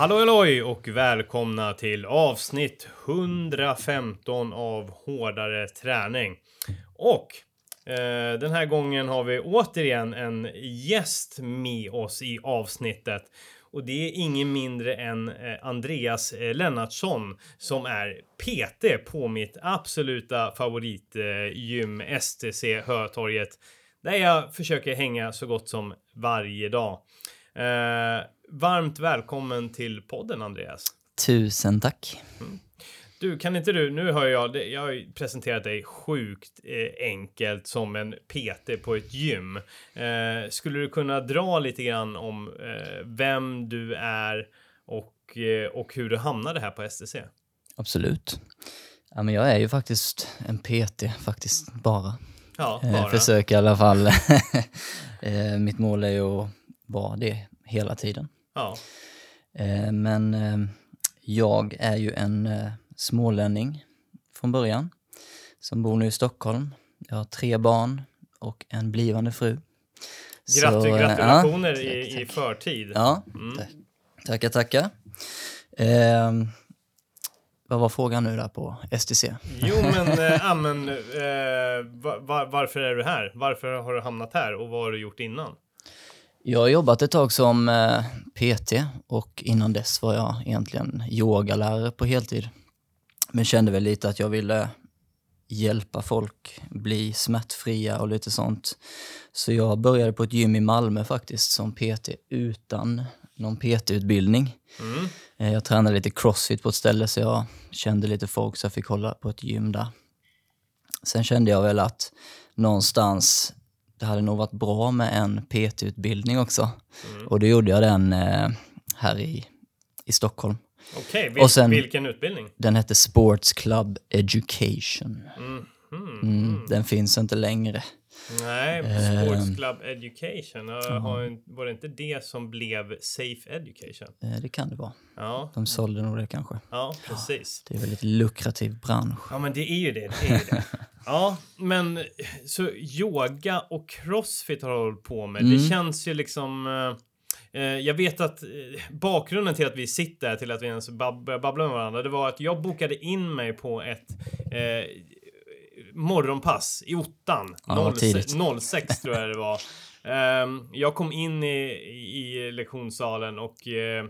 Hallå halloj och välkomna till avsnitt 115 av Hårdare träning. Och eh, den här gången har vi återigen en gäst med oss i avsnittet. Och det är ingen mindre än eh, Andreas eh, Lennartsson som är PT på mitt absoluta favoritgym eh, STC Hötorget. Där jag försöker hänga så gott som varje dag. Eh, varmt välkommen till podden Andreas. Tusen tack. Mm. Du, kan inte du, nu har jag, jag har presenterat dig sjukt eh, enkelt som en PT på ett gym. Eh, skulle du kunna dra lite grann om eh, vem du är och, och hur du hamnade här på STC? Absolut. Ja, men jag är ju faktiskt en PT, faktiskt bara. Ja, bara. försöker i alla fall. Mitt mål är ju att vara det hela tiden. Ja. Eh, Men eh, jag är ju en eh, smålänning från början som bor nu i Stockholm. Jag har tre barn och en blivande fru. Grat- Så, gratulationer ja, i, tack, i förtid. Ja, Mm. tack. tackar, tackar. Eh, vad var frågan nu där på STC? Jo, men, äh, men eh, va- va- varför är du här? Varför har du hamnat här och vad har du gjort innan? Jag har jobbat ett tag som eh, PT och innan dess var jag egentligen yogalärare på heltid. Men kände väl lite att jag ville hjälpa folk bli smärtfria och lite sånt. Så jag började på ett gym i Malmö faktiskt som PT utan någon PT-utbildning. Mm. Eh, Jag tränade lite crossfit på ett ställe så jag kände lite folk så jag fick hålla på ett gym där. Sen kände jag väl att någonstans, det hade nog varit bra med en PT-utbildning också. Mm. Och då gjorde jag den eh, här i, i Stockholm. Okej, vil- Och sen- vilken utbildning? Den hette Sports Club Education. Mm. Mm, den finns inte längre. Nej, Ehm. Sports Club Education. Jag har, var det inte det som blev Safe Education? Eh, det kan det vara. Ja, De sålde nog det kanske. ja precis. Det är en väldigt lukrativ bransch. Ja, men det är ju det. det, är ju det. Ja, men så yoga och crossfit har hållit på med. Det Mm. känns ju liksom... eh, eh, jag vet att eh, bakgrunden till att vi sitter här, till att vi ens börjar babbla med varandra, det var att jag bokade in mig på ett eh, morgonpass i ottan. Ja, vad 06, tidigt. 06 tror jag det var. Ehm, jag kom in i, i lektionssalen och, eh,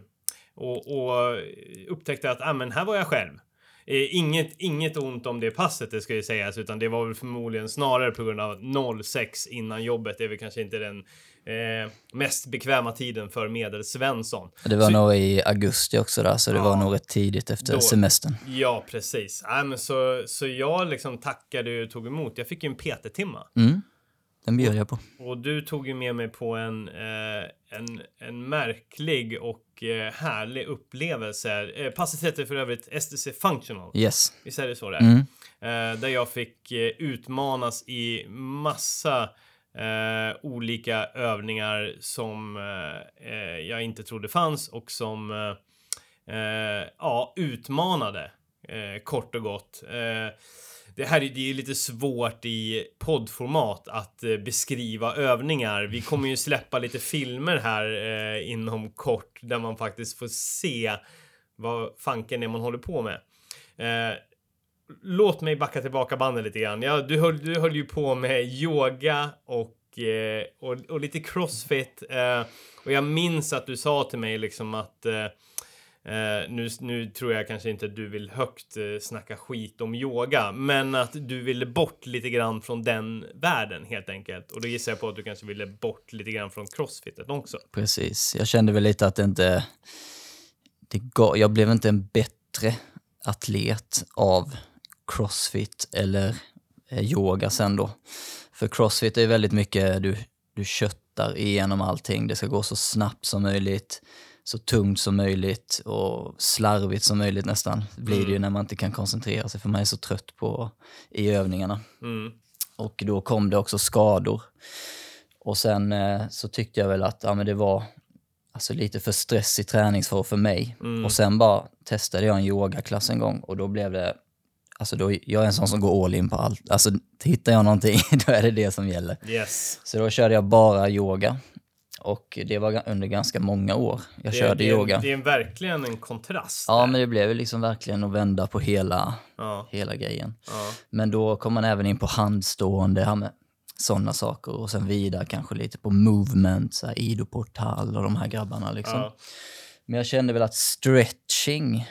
och, och upptäckte att ah, men här var jag själv. Eh, Inget, inget ont om det passet, det ska ju sägas, utan det var väl förmodligen snarare på grund av 06 innan jobbet. Det är väl kanske inte den eh, mest bekväma tiden för medelsvensson. Det var Så- nog i augusti också där, så det Ja. var nog rätt tidigt efter Då- semestern. Ja, precis. Nej, men så, så jag liksom tackade och tog emot. Jag fick ju en PT-timma. Mm. Den bjöd jag på. Och du tog ju med mig på en, eh, en, en märklig och eh, härlig upplevelse. Eh, passet heter för övrigt STC Functional. Yes. Visst är det så det är? Mm. Eh, där jag fick eh, utmanas i massa eh, olika övningar som jag inte trodde fanns och som ja, utmanade kort och gott. Det här är, det är ju lite svårt i poddformat att eh, beskriva övningar. Vi kommer ju släppa lite filmer här eh, inom kort där man faktiskt får se vad fanken är man håller på med. Eh, låt mig backa tillbaka bandet lite grann. Ja, du, höll, du höll ju på med yoga och, eh, och, och lite crossfit. Eh, och jag minns att du sa till mig liksom att eh, eh, nu, nu tror jag kanske inte att du vill högt eh, snacka skit om yoga, men att du ville bort lite grann från den världen helt enkelt. Och då gissar jag på att du kanske ville bort lite grann från crossfitet också. Precis. Jag kände väl lite att det inte... Det gav, jag blev inte en bättre atlet av crossfit eller eh, yoga sen då. För crossfit är väldigt mycket, du, du köttar igenom allting. Det ska gå så snabbt som möjligt, så tungt som möjligt och slarvigt som möjligt nästan. blir det ju när man inte kan koncentrera sig för man är så trött på i övningarna. Mm. Och då kom det också skador. Och sen eh, så tyckte jag väl att ja, men det var alltså, lite för stressig träningsform för mig. Mm. Och sen bara testade jag en yogaklass en gång och då blev det Alltså då, jag är en sån som går all in på allt. Alltså hittar jag någonting, då är det det som gäller. Yes. Så då körde jag bara yoga. Och det var under ganska många år jag Det, körde det, yoga. det är verkligen en kontrast. Ja, där. men det blev liksom verkligen att vända på hela, ja, hela grejen. ja, Men då kom man även in på handstående, sådana saker. Och sen vidare kanske lite på movement, så här, Ido Portal och de här grabbarna liksom. ja. Men jag kände väl att stretching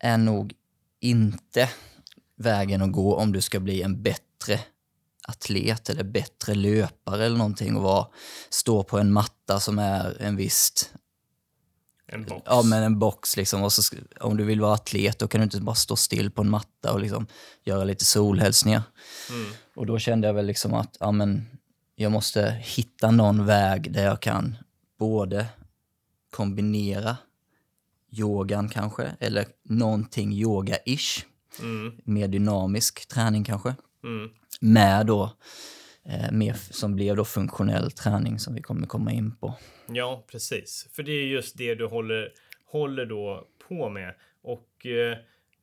är nog inte vägen att gå om du ska bli en bättre atlet eller bättre löpare eller någonting och vara, stå på en matta som är en viss, En box. ja men en box liksom. Och så, om du vill vara atlet då kan du inte bara stå still på en matta och liksom göra lite solhälsningar. Mm. Och då kände jag väl liksom att ja, men jag måste hitta någon väg där jag kan både kombinera yogan kanske, eller någonting yoga-ish, Mm. mer dynamisk träning kanske, Mm. med då eh, mer som blev då funktionell träning som vi kommer komma in på. Ja, precis. För det är just det du håller, håller då på med. Och eh,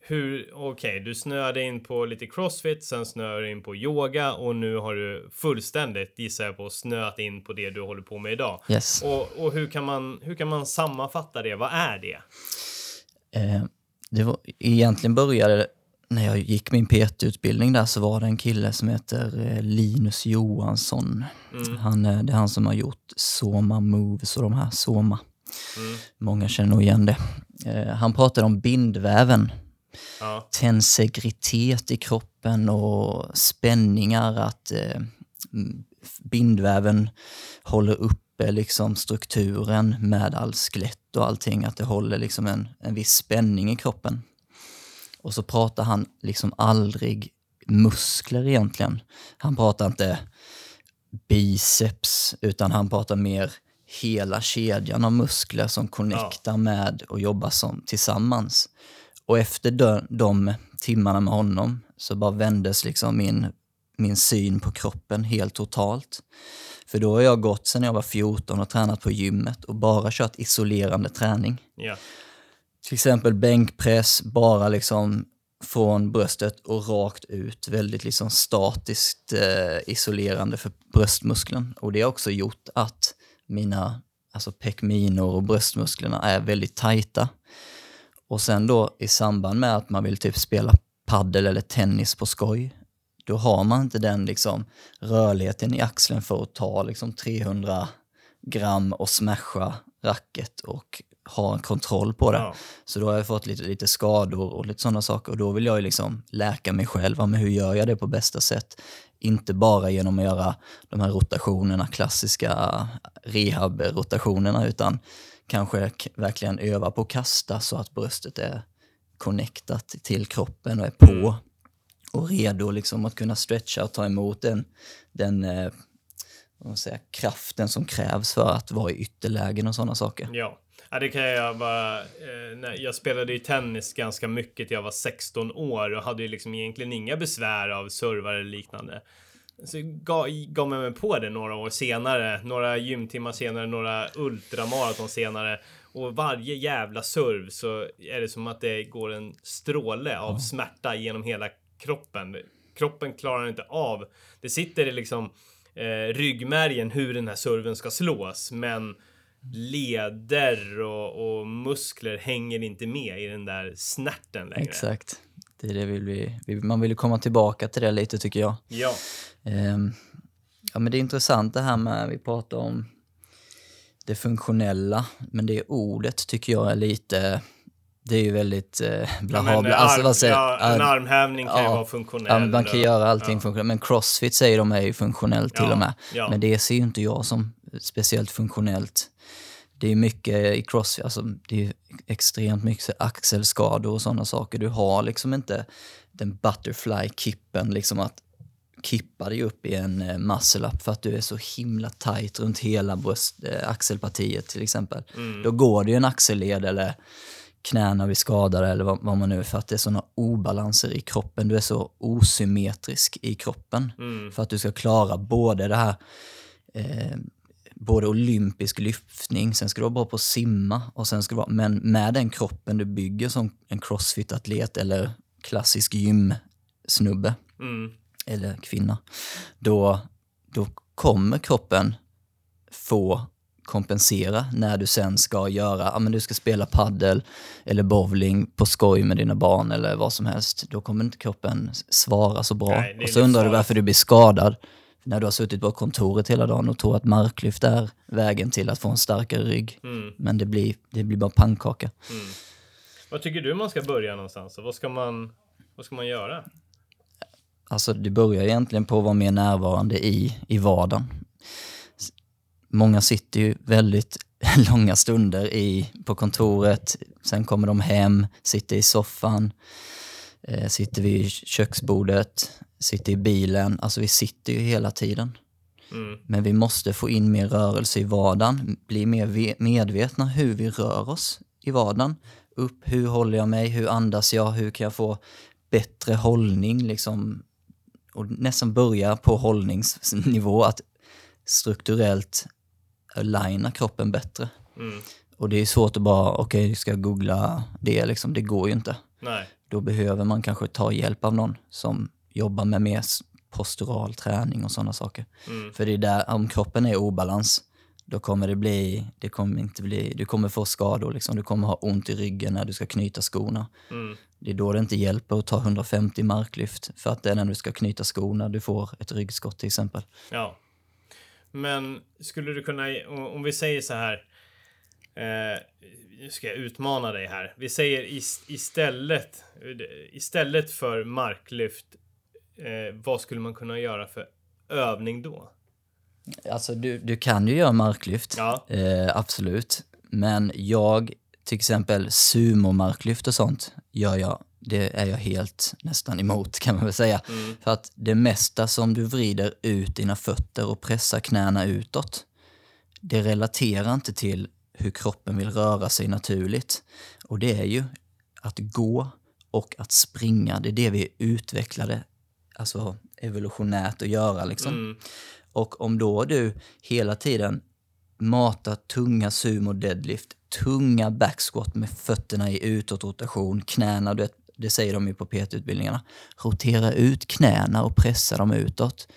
hur, okej, du snöade in på lite crossfit, sen snöade du in på yoga och nu har du fullständigt, gissar jag på, snöat in på det du håller på med idag. Yes. Och, och hur, kan man, hur kan man sammanfatta det? Vad är det? Eh, det var, egentligen började när jag gick min PT-utbildning där så var det en kille som heter eh, Linus Johansson. Mm. Han, eh, det är han som har gjort Soma Moves och de här Soma. Mm. Många känner nog igen det. Eh, han pratade om bindväven, Ja, tensegritet i kroppen och spänningar, att eh, bindväven håller uppe liksom strukturen med all skelett och allting, att det håller liksom en, en viss spänning i kroppen. Och så pratar han liksom aldrig muskler egentligen. Han pratar inte biceps, utan han pratar mer hela kedjan av muskler som connectar med och jobbar som, tillsammans. Och efter de, de timmarna med honom så bara vändes liksom min, min syn på kroppen helt totalt. För då har jag gått sedan jag var 14 och tränat på gymmet och bara kört isolerande träning. ja, till exempel bänkpress, bara liksom från bröstet och rakt ut. Väldigt liksom statiskt eh, isolerande för bröstmuskeln. Och det har också gjort att mina alltså pekminor och bröstmusklerna är väldigt tajta. Och sen då i samband med att man vill typ spela paddel eller tennis på skoj, då har man inte den liksom rörligheten i axeln för att ta liksom 300 gram och smasha racket och ha en kontroll på det. ja, Så då har jag fått lite, lite skador och lite sådana saker och då vill jag ju liksom läka mig själv. Men hur gör jag det på bästa sätt? Inte bara genom att göra de här rotationerna, klassiska rehab-rotationerna, utan kanske verkligen öva på att kasta så att bröstet är connectat till kroppen och är på Mm. och redo liksom att kunna stretcha och ta emot den, den eh, säger, kraften som krävs för att vara i ytterlägen och sådana saker. ja. Ja, det kan jag bara... Eh, jag spelade ju tennis ganska mycket till jag var 16 år och hade ju liksom egentligen inga besvär av servar eller liknande. Så gav, gav mig på det några år senare, några gymtimmar senare, några ultramaraton senare. Och varje jävla serv så är det som att det går en stråle av smärta genom hela kroppen. Kroppen klarar inte av. Det sitter i liksom eh, ryggmärgen hur den här serven ska slås, men leder och, och muskler hänger inte med i den där snärten längre. Exakt. Det är det vill vi, vi, man vill ju komma tillbaka till det lite tycker jag. Ja, Ehm, ja men det är intressant det här med, vi pratar om det funktionella, men det ordet tycker jag är lite, det är ju väldigt eh, blaha men, bla. Alltså, arm, vad säger, ja, en ja, armhävning kan ju ja, vara funktionell. ja, man kan göra allting ja. funktionellt, men crossfit säger de är ju funktionellt till Ja, och med. ja. Men det ser ju inte jag som speciellt funktionellt. Det är mycket i crossfit, alltså det är extremt mycket axelskador och sådana saker. Du har liksom inte den butterfly-kippen, liksom att kippa dig upp i en eh, muscle up för att du är så himla tight runt hela bröst, eh, axelpartiet till exempel. Mm. Då går det ju en axelled eller knäna vid skadade eller vad, vad man nu är för att det är sådana obalanser i kroppen. Du är så osymmetrisk i kroppen Mm. för att du ska klara både det här eh, både olympisk lyftning, sen ska du vara bra på att simma och sen ska du vara, men med den kroppen du bygger som en crossfit-atlet eller klassisk gymsnubbe Mm. eller kvinna, då, då kommer kroppen få kompensera när du sen ska göra, ja men du ska spela paddel eller bowling på skoj med dina barn eller vad som helst. Då kommer inte kroppen svara så bra. Nej, och så undrar du varför du blir skadad när du har suttit på kontoret hela dagen och tror att marklyft är vägen till att få en starkare rygg. Mm. Men det blir, det blir bara pannkaka. Vad tycker du man ska börja någonstans? Och vad ska man, vad ska man göra? Alltså det börjar egentligen på att vara mer närvarande i, i vardagen. Många sitter ju väldigt långa stunder i, på kontoret, sen kommer de hem, sitter i soffan, eh, sitter vid köksbordet, sitter i bilen. Alltså vi sitter ju hela tiden. Mm. Men vi måste få in mer rörelse i vardagen, bli mer ve- medvetna hur vi rör oss i vardagen. Upp, hur håller jag mig, hur andas jag, hur kan jag få bättre hållning liksom. Och nästan börja på hållningsnivå, att strukturellt aligna kroppen bättre. Mm. Och det är svårt att bara, okej, okay, ska jag googla det liksom, det går ju inte. Nej. Då behöver man kanske ta hjälp av någon som jobbar med mer postural träning och sådana saker. Mm. För det är där, om kroppen är i obalans, då kommer det bli, det kommer inte bli, du kommer få skador liksom. Du kommer ha ont i ryggen när du ska knyta skorna. Mm. Det är då det inte hjälper att ta 150 marklyft, för att det är när du ska knyta skorna du får ett ryggskott till exempel. Ja. Men skulle du kunna, om vi säger så här. Eh, nu ska jag utmana dig här. Vi säger is, istället, istället för marklyft. Eh, vad skulle man kunna göra för övning då? Alltså du, du kan ju göra marklyft, Ja. eh, absolut. Men jag, till exempel sumo-marklyft och sånt, gör jag, det är jag helt nästan emot kan man väl säga. Mm. För att det mesta som du vrider ut dina fötter och pressar knäna utåt, det relaterar inte till hur kroppen vill röra sig naturligt. Och det är ju att gå och att springa, det är det vi är utvecklade, alltså evolutionärt att göra liksom. Mm. Och om då du hela tiden matar tunga sumo deadlift, tunga backsquat med fötterna i utåtrotation, knäna, du vet, det säger de ju på PT-utbildningarna, rotera ut knäna och pressa dem utåt.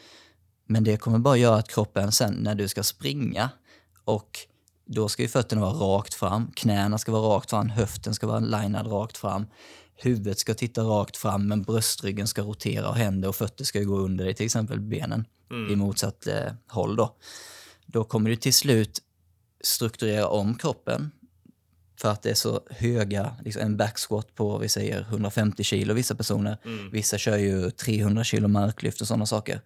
Men det kommer bara göra att kroppen sen när du ska springa och då ska ju fötterna vara rakt fram, knäna ska vara rakt fram, höften ska vara linad rakt fram, huvudet ska titta rakt fram men bröstryggen ska rotera och händer och fötter ska gå under dig, till exempel benen i motsatt eh, håll då. Då kommer du till slut strukturera om kroppen för att det är så höga, liksom en backsquat på vi säger 150 kilo vissa personer. Vissa kör ju 300 kilo marklyft och sådana saker.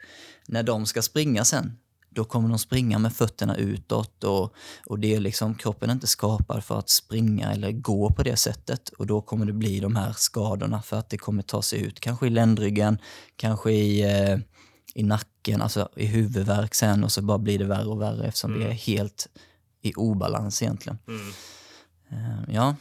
När de ska springa sen, då kommer de springa med fötterna utåt och, och det är liksom, kroppen är inte skapad för att springa eller gå på det sättet och då kommer det bli de här skadorna för att det kommer ta sig ut, kanske i ländryggen, kanske i, eh, i nacken, alltså i huvudvärk sen och så bara blir det värre och värre eftersom det är helt i obalans egentligen. Mm. Eh, Ja,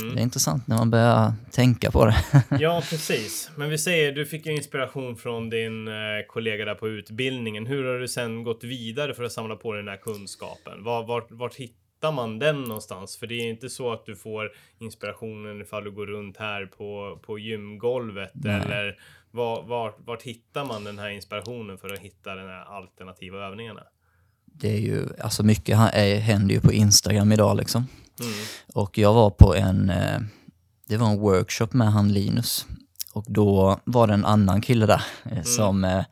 Mm. det är intressant när man börjar tänka på det. Ja, precis. Men vi säger, du fick ju inspiration från din eh, kollega där på utbildningen. Hur har du sen gått vidare för att samla på den här kunskapen? Var, vart, vart hittar man den någonstans? För det är inte så att du får inspirationen ifall du går runt här på, på gymgolvet. Nej. Eller var, vart, vart hittar man den här inspirationen för att hitta de här alternativa övningarna? Det är ju, alltså mycket händer ju på Instagram idag liksom. Mm. Och jag var på en, eh, det var en workshop med han Linus. Och då var det en annan kille där eh, som eh,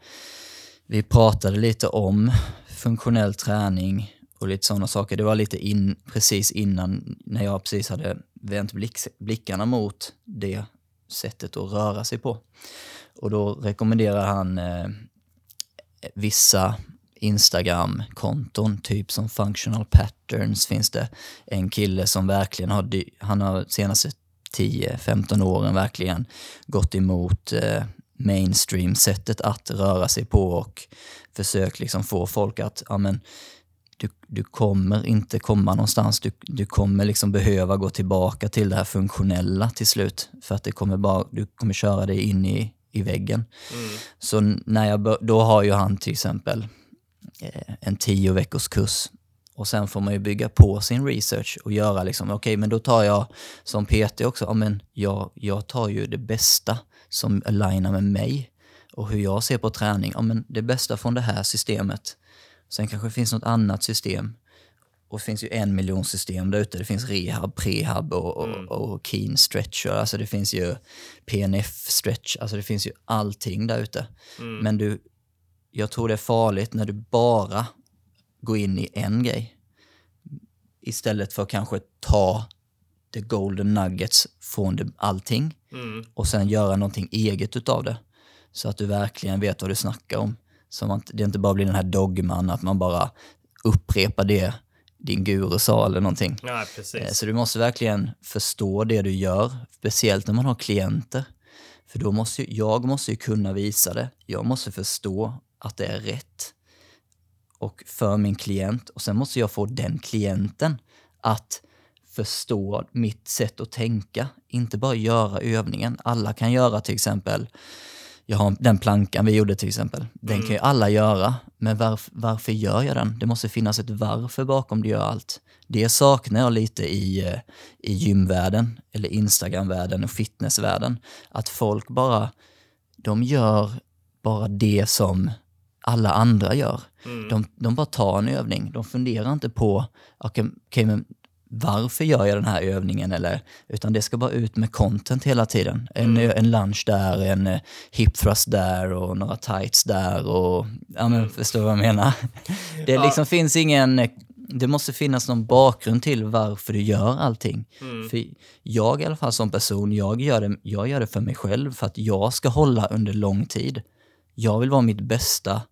vi pratade lite om funktionell träning och lite sådana saker. Det var lite in, precis innan, när jag precis hade vänt blick, blickarna mot det sättet att röra sig på. Och då rekommenderar han eh, vissa Instagram-konton, typ som Functional Patterns finns det en kille som verkligen har, han har senaste 10-15 åren verkligen gått emot eh, mainstream-sättet att röra sig på och försökt liksom få folk att, ja men, du, du kommer inte komma någonstans, du, du kommer liksom behöva gå tillbaka till det här funktionella till slut, för att det kommer bara, du kommer köra dig in i, i väggen. Mm. Så när jag då har ju han till exempel en tio veckors kurs och sen får man ju bygga på sin research och göra liksom, okej men då tar jag som PT också, ja men jag, jag tar ju det bästa som alignar med mig och hur jag ser på träning, ja men det bästa från det här systemet. Sen kanske det finns något annat system och det finns ju en miljon system där ute. Det finns rehab, prehab och, och, Mm. och keen stretcher. Alltså det finns ju PNF stretch. Alltså det finns ju allting där ute. Mm. Men du, jag tror det är farligt när du bara går in i en grej. Istället för att kanske ta the golden nuggets från det, allting Mm. och sen göra någonting eget utav det. Så att du verkligen vet vad du snackar om. Så att det inte bara blir den här dogman, att man bara upprepar det din guru sa eller någonting. Ja, Eh, precis. Så du måste verkligen förstå det du gör, speciellt när man har klienter. För då måste jag måste ju kunna visa det. Jag måste förstå att det är rätt. Och för min klient. Och sen måste jag få den klienten att förstå mitt sätt att tänka. Inte bara göra övningen. Alla kan göra till exempel, jag har den plankan vi gjorde till exempel. Den kan ju alla göra. Men varf, varför gör jag den? Det måste finnas ett varför bakom du gör allt. Det saknar jag lite i, eh, i gymvärlden, eller Instagramvärlden och fitnessvärlden. Att folk bara, de gör bara det som alla andra gör. Mm. De, de bara tar en övning. De funderar inte på, okej, okej, men varför gör jag den här övningen? Eller, utan det ska bara ut med content hela tiden. En, en lunch där, en eh, hip thrust där och några tights där. Och, ja, men, Förstår du vad jag menar? Det Ja. liksom finns ingen... Det måste finnas någon bakgrund till varför du gör allting. För jag i alla fall som person, jag gör, det, jag gör det för mig själv för att jag ska hålla under lång tid. Jag vill vara mitt bästa,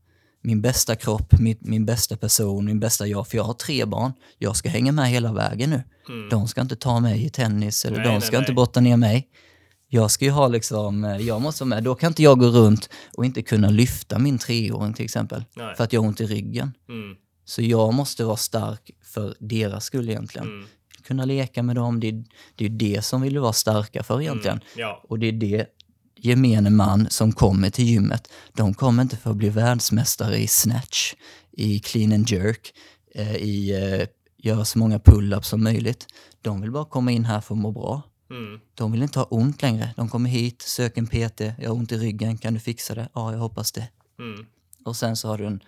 min bästa kropp, min, min bästa person, min bästa jag. För jag har tre barn. Jag ska hänga med hela vägen nu. De ska inte ta mig i tennis eller Nej, de nej, ska nej. inte brotta ner mig. Jag ska ju ha liksom, eh, jag måste vara med. Då kan inte jag gå runt och inte kunna lyfta min treåring till exempel. Nej. För att jag har ont i ryggen. Mm. Så jag måste vara stark för deras skull egentligen. Mm. Kunna leka med dem, det är, det är det som vill vara starka för egentligen. Ja. Och det är det gemene man som kommer till gymmet, de kommer inte för att bli världsmästare i snatch, i clean and jerk, eh, i eh, göra så många pull-ups som möjligt. De vill bara komma in här för att må bra. Mm. De vill inte ha ont längre. De kommer hit, söker en PT, jag har ont i ryggen, kan du fixa det? Ja, jag hoppas det. Mm. Och sen så, har du en,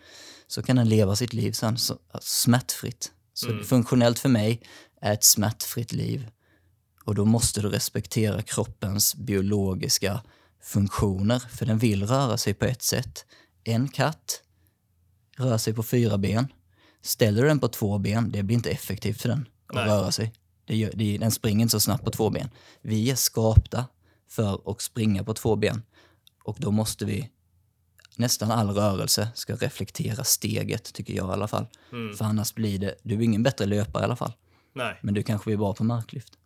så kan den leva sitt liv sen så, smärtfritt. Så Mm. funktionellt för mig är ett smärtfritt liv. Och då måste du respektera kroppens biologiska funktioner, för den vill röra sig på ett sätt. En katt rör sig på fyra ben. Ställer du den på två ben, det blir inte effektivt för den att Nej. röra sig. Det gör, det, den springer inte så snabbt på två ben. Vi är skapta för att springa på två ben. Och då måste vi nästan all rörelse ska reflektera steget, tycker jag i alla fall. Mm. För annars blir det, du är ingen bättre löpare i alla fall. Nej. Men du kanske blir bra på marklyft.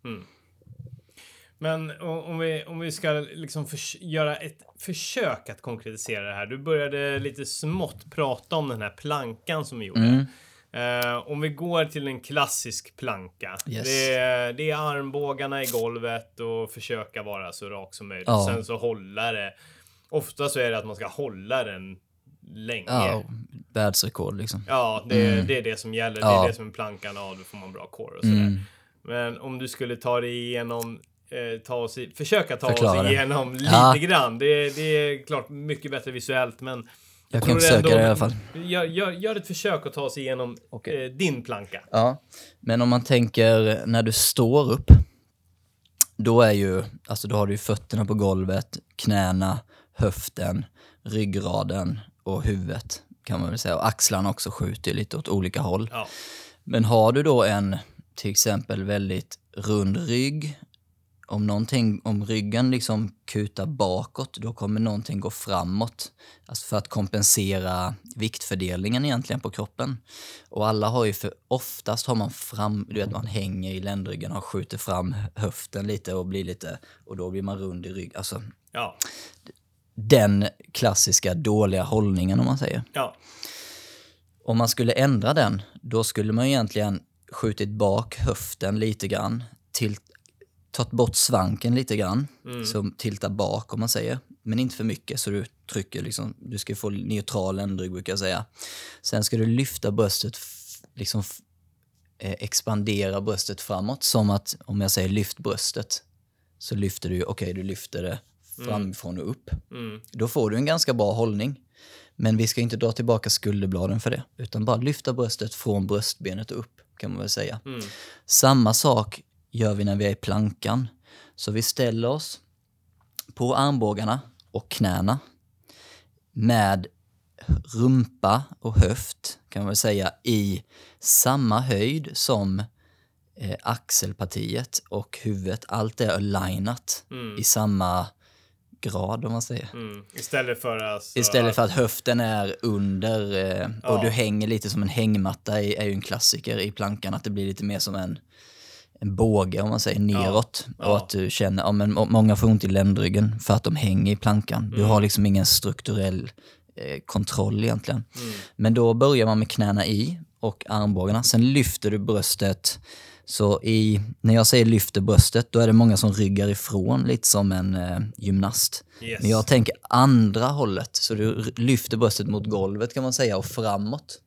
Men om vi, om vi ska liksom göra ett försök att konkretisera det här. Du började lite smått prata om den här plankan som vi gjorde. Mm. Eh, om vi går till en klassisk planka. Yes. Det, är, det är armbågarna i golvet och försöka vara så rak som möjligt. Ja. Sen så hålla det. Ofta så är det att man ska hålla den länge. Ja, Ja, och världsrekord liksom. det, det är det som gäller. Det Ja. är det som är plankan. Ja, då får man bra core och sådär. Mm. Men om du skulle ta dig igenom ta oss i, försöka ta Förklara oss igenom lite Ja. grann. Det, det är klart mycket bättre visuellt, men Jag kan försöka ändå- det i alla fall. Gör, gör, gör ett försök att ta oss igenom Okej. eh, din planka. Ja, men om man tänker när du står upp, då är ju, alltså då har du ju fötterna på golvet, knäna, höften, ryggraden och huvudet kan man väl säga. Och axlarna också skjuter ju lite åt olika håll. Ja. Men har du då en till exempel väldigt rund rygg, om, någonting, om ryggen liksom kutar bakåt, då kommer någonting gå framåt. Alltså för att kompensera viktfördelningen egentligen på kroppen. Och alla har ju för, oftast har man fram, du vet man hänger i ländryggen och skjuter fram höften lite och blir lite, och då blir man rund i rygg. Alltså Ja. den klassiska dåliga hållningen om man säger. Ja. Om man skulle ändra den, då skulle man egentligen skjutit bak höften lite grann, till, tagit bort svanken lite grann, så tilta bak om man säger. Men inte för mycket så du trycker liksom, du ska få neutral ländrygg brukar jag säga. Sen ska du lyfta bröstet, liksom eh, expandera bröstet framåt som att om jag säger lyft bröstet så lyfter du, okej du lyfter det framifrån och upp. Mm. Då får du en ganska bra hållning. Men vi ska inte dra tillbaka skulderbladen för det, utan bara lyfta bröstet från bröstbenet och upp, kan man väl säga. Mm. Samma sak gör vi när vi är i plankan. Så vi ställer oss på armbågarna och knäna med rumpa och höft, kan man väl säga, i samma höjd som eh, axelpartiet och huvudet. Allt är alignat Mm. i samma grad, om man säger. Mm. Istället för alltså Istället för att höften är under eh, och Ja. du hänger lite som en hängmatta är, är ju en klassiker i plankan, att det blir lite mer som en, en båge om man säger neråt. Ja. Och att du känner, ja men må- många får ont i ländryggen för att de hänger i plankan. Du Mm. har liksom ingen strukturell eh, kontroll egentligen. Mm. Men då börjar man med knäna i och armbågarna. Sen lyfter du bröstet. Så i, när jag säger lyfter bröstet, då är det många som ryggar ifrån lite som en eh, gymnast. Yes. Men jag tänker andra hållet, så du lyfter bröstet mot golvet kan man säga och framåt.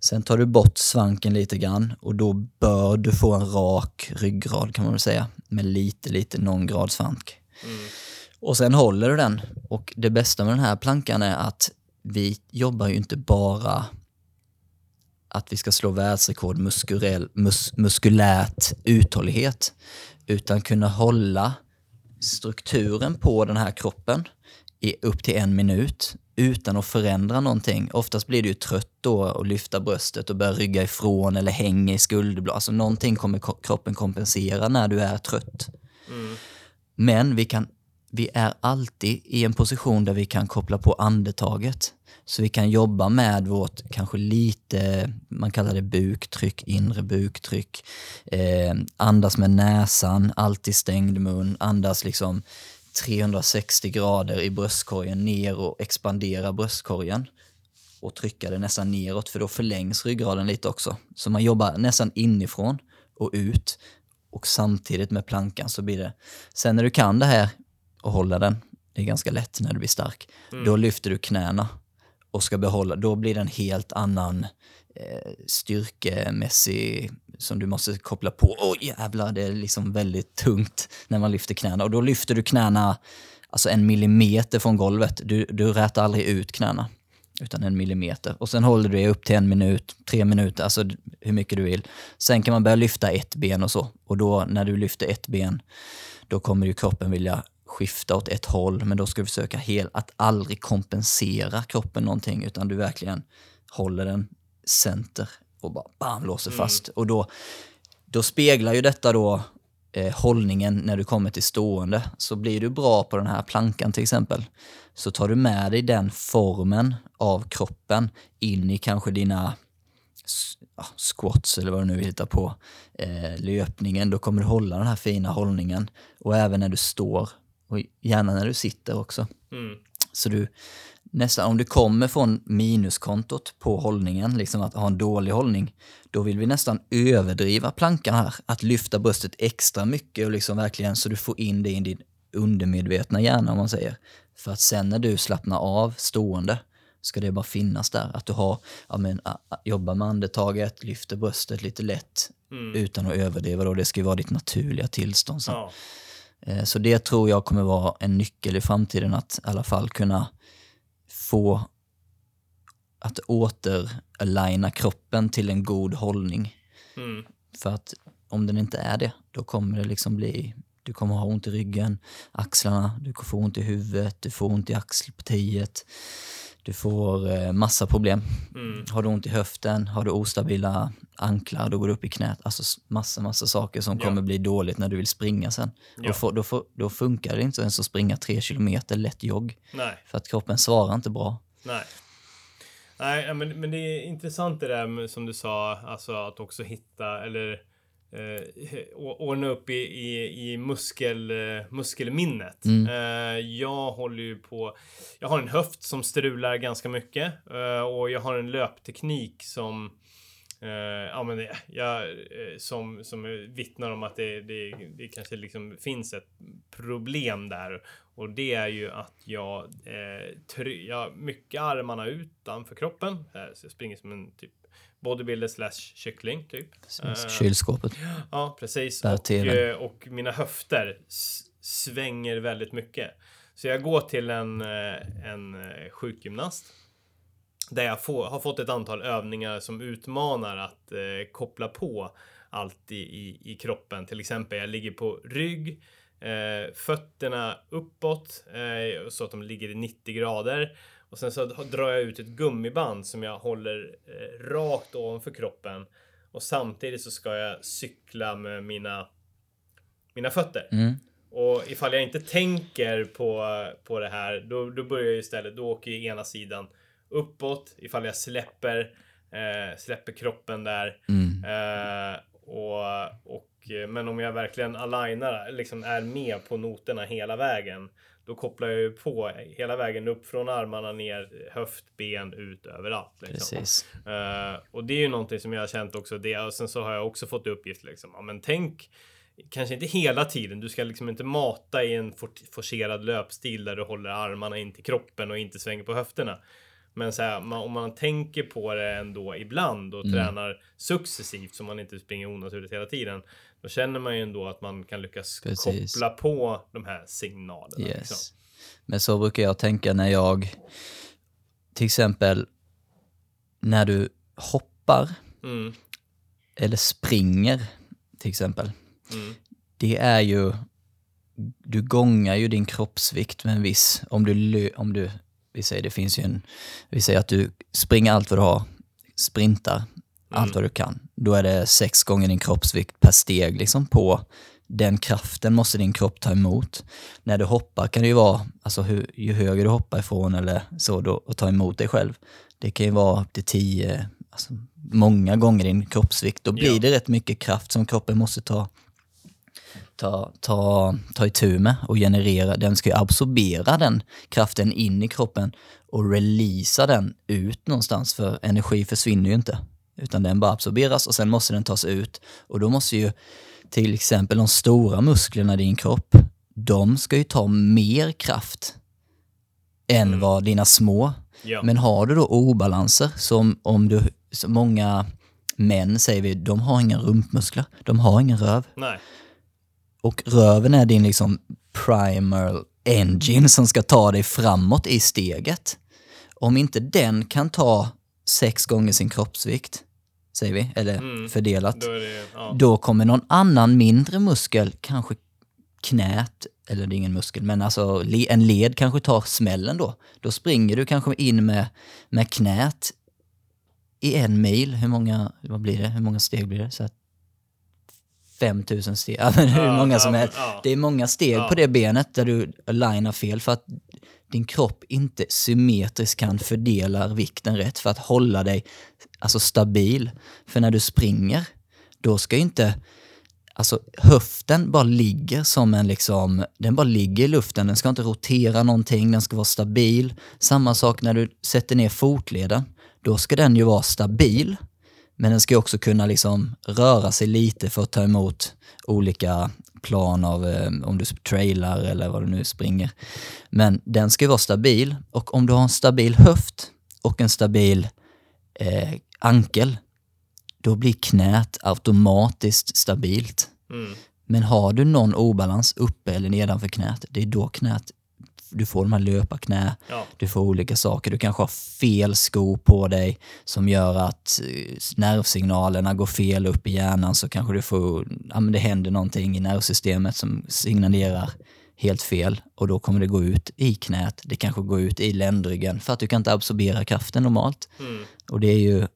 Sen tar du bort svanken lite grann och då bör du få en rak ryggrad kan man väl säga, med lite, lite någon grad svank. Mm. Och sen håller du den. Och det bästa med den här plankan är att vi jobbar ju inte bara att vi ska slå världsrekord muskulell, mus, muskulärt uthållighet, utan kunna hålla strukturen på den här kroppen i upp till en minut utan att förändra någonting. Oftast blir du ju trött då och lyfta bröstet och börja rygga ifrån eller hänga i skulderblad. Alltså någonting kommer kroppen kompensera när du är trött. Mm. Men vi, kan, vi är alltid i en position där vi kan koppla på andetaget. Så vi kan jobba med vårt kanske lite, man kallar det buktryck, inre buktryck. Eh, andas med näsan, alltid stängd mun, andas liksom 360 grader i bröstkorgen ner och expandera bröstkorgen och trycka det nästan neråt för då förlängs ryggraden lite också. Så man jobbar nästan inifrån och ut och samtidigt med plankan så blir det. Sen när du kan det här och hålla den, det är ganska lätt när du blir stark, då lyfter du knäna och ska behålla, då blir det en helt annan eh, styrkemässig som du måste koppla på. Oj jävlar, det är liksom väldigt tungt när man lyfter knäna och då lyfter du knäna alltså en millimeter från golvet. Du, du rätar aldrig ut knäna utan en millimeter. Och sen håller du det upp till en minut, tre minuter, alltså hur mycket du vill. Sen kan man börja lyfta ett ben och så. Och då när du lyfter ett ben, då kommer ju kroppen vilja skifta åt ett håll, men då ska du försöka hel, att aldrig kompensera kroppen någonting, utan du verkligen håller den center och bara bam, låser fast. Och då, då speglar ju detta då eh, hållningen när du kommer till stående. Så blir du bra på den här plankan till exempel, så tar du med dig den formen av kroppen in i kanske dina ja, squats eller vad du nu vill hitta på, eh, löpningen, då kommer du hålla den här fina hållningen. Och även när du står, och gärna när du sitter också. Mm. Så du, nästan, om du kommer från minuskontot på hållningen, liksom att ha en dålig hållning, då vill vi nästan överdriva plankan här. Att lyfta bröstet extra mycket och liksom verkligen så du får in det i din undermedvetna hjärna om man säger. För att sen när du slappnar av stående ska det bara finnas där. Att du har, ja men, jobbar med andetaget, lyfter bröstet lite lätt Mm. utan att överdriva då. Det ska ju vara ditt naturliga tillstånd sen. Ja. Eh, Så det tror jag kommer vara en nyckel i framtiden att i alla fall kunna få att åter-aligna kroppen till en god hållning. Mm. För att om den inte är det, då kommer det liksom bli, du kommer ha ont i ryggen, axlarna, du kommer få ont i huvudet, du får ont i axelpartiet, du får eh, massa problem. Mm. Har du ont i höften, har du ostabila anklar, då går du upp i knät. Alltså massa, massa saker som Ja. kommer bli dåligt när du vill springa sen. Ja. Då, får, då, får, då funkar det inte ens att springa tre kilometer lätt jogg. Nej. För att kroppen svarar inte bra. Nej. Nej, men, men det är intressant det där som du sa, alltså att också hitta eller eh, ordna upp i, i, i muskel, eh, muskelminnet. Mm. Eh, jag håller ju på, jag har en höft som strular ganska mycket eh, och jag har en löpteknik som Eh, ja, men det, jag, eh, som, som vittnar om att det, det, det kanske liksom finns ett problem där. Och det är ju att jag, eh, try, jag mycket armarna utanför kroppen. Så jag springer som en typ bodybuilder slash kyckling typ. Eh, Kylskåpet. Ja, precis. Där Och, eh, och mina höfter svänger väldigt mycket. Så jag går till en, eh, en sjukgymnast där jag får, har fått ett antal övningar som utmanar att eh, koppla på allt i, i, i, kroppen. Till exempel, jag ligger på rygg, eh, fötterna uppåt eh, så att de ligger i 90 grader. Och sen så drar jag ut ett gummiband som jag håller eh, rakt ovanför kroppen. Och samtidigt så ska jag cykla med mina, mina fötter. Mm. Och ifall jag inte tänker på, på det här, då, då börjar jag istället, då åker ju ena sidan uppåt ifall jag släpper, eh, släpper kroppen där. Mm. Eh, och, och, men om jag verkligen alignar, liksom är med på noterna hela vägen, då kopplar jag ju på hela vägen upp från armarna ner, höft, ben, ut överallt. Liksom. Precis. Uh, och det är ju någonting som jag har känt också. Det, och sen så har jag också fått uppgift liksom. Ja, men tänk kanske inte hela tiden. Du ska liksom inte mata i en forcerad löpstil där du håller armarna in till kroppen och inte svänger på höfterna. Men så här, man, om man tänker på det ändå ibland och mm. tränar successivt så man inte springer onaturligt hela tiden. Då känner man ju ändå att man kan lyckas Precis. koppla på de här signalerna. Yes. Liksom. Men så brukar jag tänka när jag, till exempel när du hoppar mm. eller springer till exempel. Mm. Det är ju, du gångar ju din kroppsvikt med en viss, om du, om du vi säger det finns ju en, vi säger att du springer allt vad du har, sprintar mm. allt vad du kan. Då är det sex gånger din kroppsvikt per steg liksom på den kraften måste din kropp ta emot. När du hoppar kan det ju vara, alltså hur, ju högre du hoppar ifrån eller så då, och ta emot dig själv. Det kan ju vara upp till tio, alltså många gånger din kroppsvikt. Då blir ja. det rätt mycket kraft som kroppen måste ta ta, ta, ta itu med och generera. Den ska ju absorbera den kraften in i kroppen och releasa den ut någonstans för energi försvinner ju inte. Utan den bara absorberas och sen måste den tas ut. Och då måste ju till exempel de stora musklerna i din kropp, de ska ju ta mer kraft än mm. vad dina små. Ja. Men har du då obalanser som om du, som många män säger vi, de har inga rumpmuskler, de har ingen röv. Nej. Och röven är din liksom primal engine som ska ta dig framåt i steget. Om inte den kan ta sex gånger sin kroppsvikt, säger vi, eller mm, fördelat, då, det, ja. då, kommer någon annan mindre muskel, kanske knät, eller det är ingen muskel, men alltså en led kanske tar smällen då. Då springer du kanske in med, med knät i en mil. Hur många, vad blir det? Hur många steg blir det? Så 5000 steg, ja, men hur många som helst. Det är många steg på det benet där du linar fel för att din kropp inte symmetriskt kan fördela vikten rätt för att hålla dig alltså stabil. För när du springer, då ska ju inte Alltså höften bara ligger som en liksom, den bara ligger i luften, den ska inte rotera någonting, den ska vara stabil. Samma sak när du sätter ner fotleden, då ska den ju vara stabil. Men den ska också kunna liksom röra sig lite för att ta emot olika plan av eh, om du trailar eller vad du nu springer. Men den ska vara stabil och om du har en stabil höft och en stabil eh, ankel, då blir knät automatiskt stabilt. Mm. Men har du någon obalans uppe eller nedanför knät, det är då knät du får de här löparknä, ja. du får olika saker. Du kanske har fel sko på dig som gör att eh, nervsignalerna går fel upp i hjärnan så kanske du får, ja men det händer någonting i nervsystemet som signalerar helt fel och då kommer det gå ut i knät, det kanske går ut i ländryggen för att du kan inte absorbera kraften normalt. Mm. Och det är ju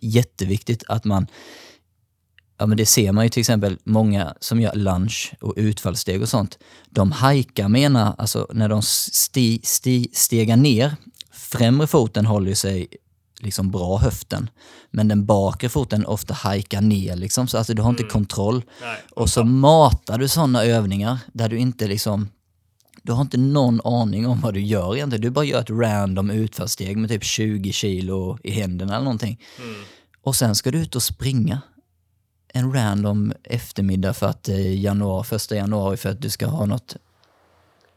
jätteviktigt att man Ja men det ser man ju till exempel många som gör lunch och utfallssteg och sånt. De hajkar med ena, alltså när de sti, sti, stegar ner, främre foten håller sig liksom bra höften. Men den bakre foten ofta hajkar ner liksom, så att du har inte mm. kontroll. Nej, och så matar du sådana övningar där du inte liksom du har inte någon aning om vad du gör egentligen. Du bara gör ett random utfallssteg med typ 20 kilo i händerna eller någonting. Mm. Och sen ska du ut och springa en random eftermiddag för att eh, januari, första januari för att du ska ha något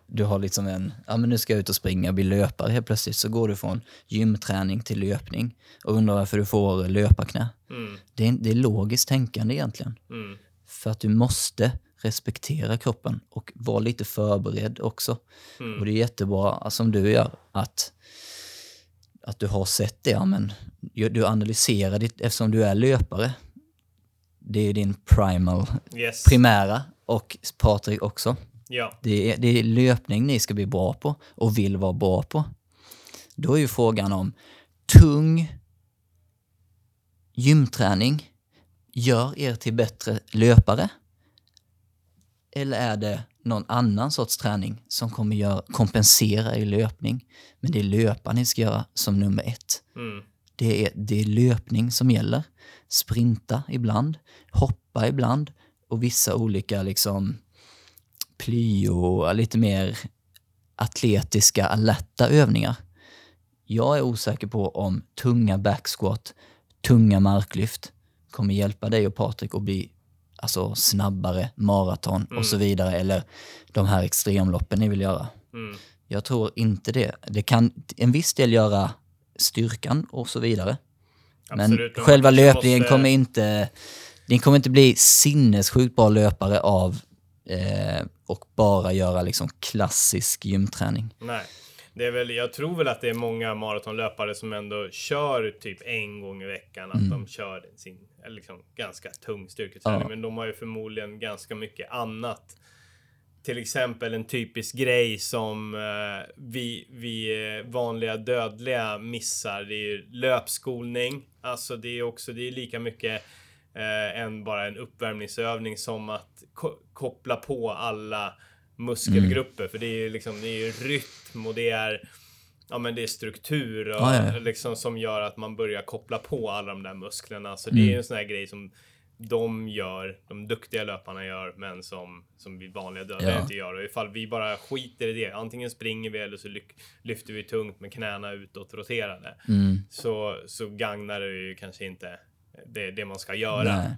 du har liksom en, ja men nu ska jag ut och springa, bli löpare helt plötsligt så går du från gymträning till löpning och undrar varför du får löparknä. Mm. Det, är, det är logiskt tänkande egentligen. Mm. För att du måste respektera kroppen och vara lite förberedd också. Mm. Och det är jättebra, som du gör, att att du har sett det, ja, men du analyserar ditt, eftersom du är löpare, det är din primal, Yes. primära och Patrik också. ja. Det är, det är löpning ni ska bli bra på och vill vara bra på. Då är ju frågan om tung gymträning gör er till bättre löpare? Eller är det någon annan sorts träning som kommer göra, kompensera i löpning? Men det är löpa ni ska göra som nummer ett. Mm. Det är, det är löpning som gäller. Sprinta ibland, hoppa ibland och vissa olika liksom plyo, lite mer atletiska, alerta övningar. Jag är osäker på om tunga backsquat, tunga marklyft kommer hjälpa dig och Patrik att bli alltså, snabbare maraton och så vidare, eller de här extremloppen ni vill göra. Mm. Jag tror inte det. Det kan en viss del göra styrkan och så vidare. Men Absolut, men själva löpningen måste- kommer inte... Ni kommer inte bli sinnessjukt bra löpare av eh, och bara göra liksom klassisk gymträning. Nej. Det är väl, jag tror väl att det är många maratonlöpare som ändå kör typ en gång i veckan. Att Mm. de kör sin liksom, ganska tung styrketräning. Ja. Men de har ju förmodligen ganska mycket annat. Till exempel en typisk grej som eh, vi, vi eh, vanliga dödliga missar. Det är ju löpskolning. Alltså det är också, det är lika mycket eh, än bara en uppvärmningsövning som att ko- koppla på alla muskelgrupper. För det är ju liksom, det är ju rytm och det är Ja men det är struktur och Ja, ja, ja. liksom som gör att man börjar koppla på alla de där musklerna. Så det Mm. är ju en sån här grej som de gör, de duktiga löparna gör, men som, som vi vanliga dödliga Ja. inte gör. Och ifall vi bara skiter i det, antingen springer vi eller så lyfter vi tungt med knäna utåt roterade. Mm. Så, så gagnar det ju kanske inte det, det man ska göra. Nej.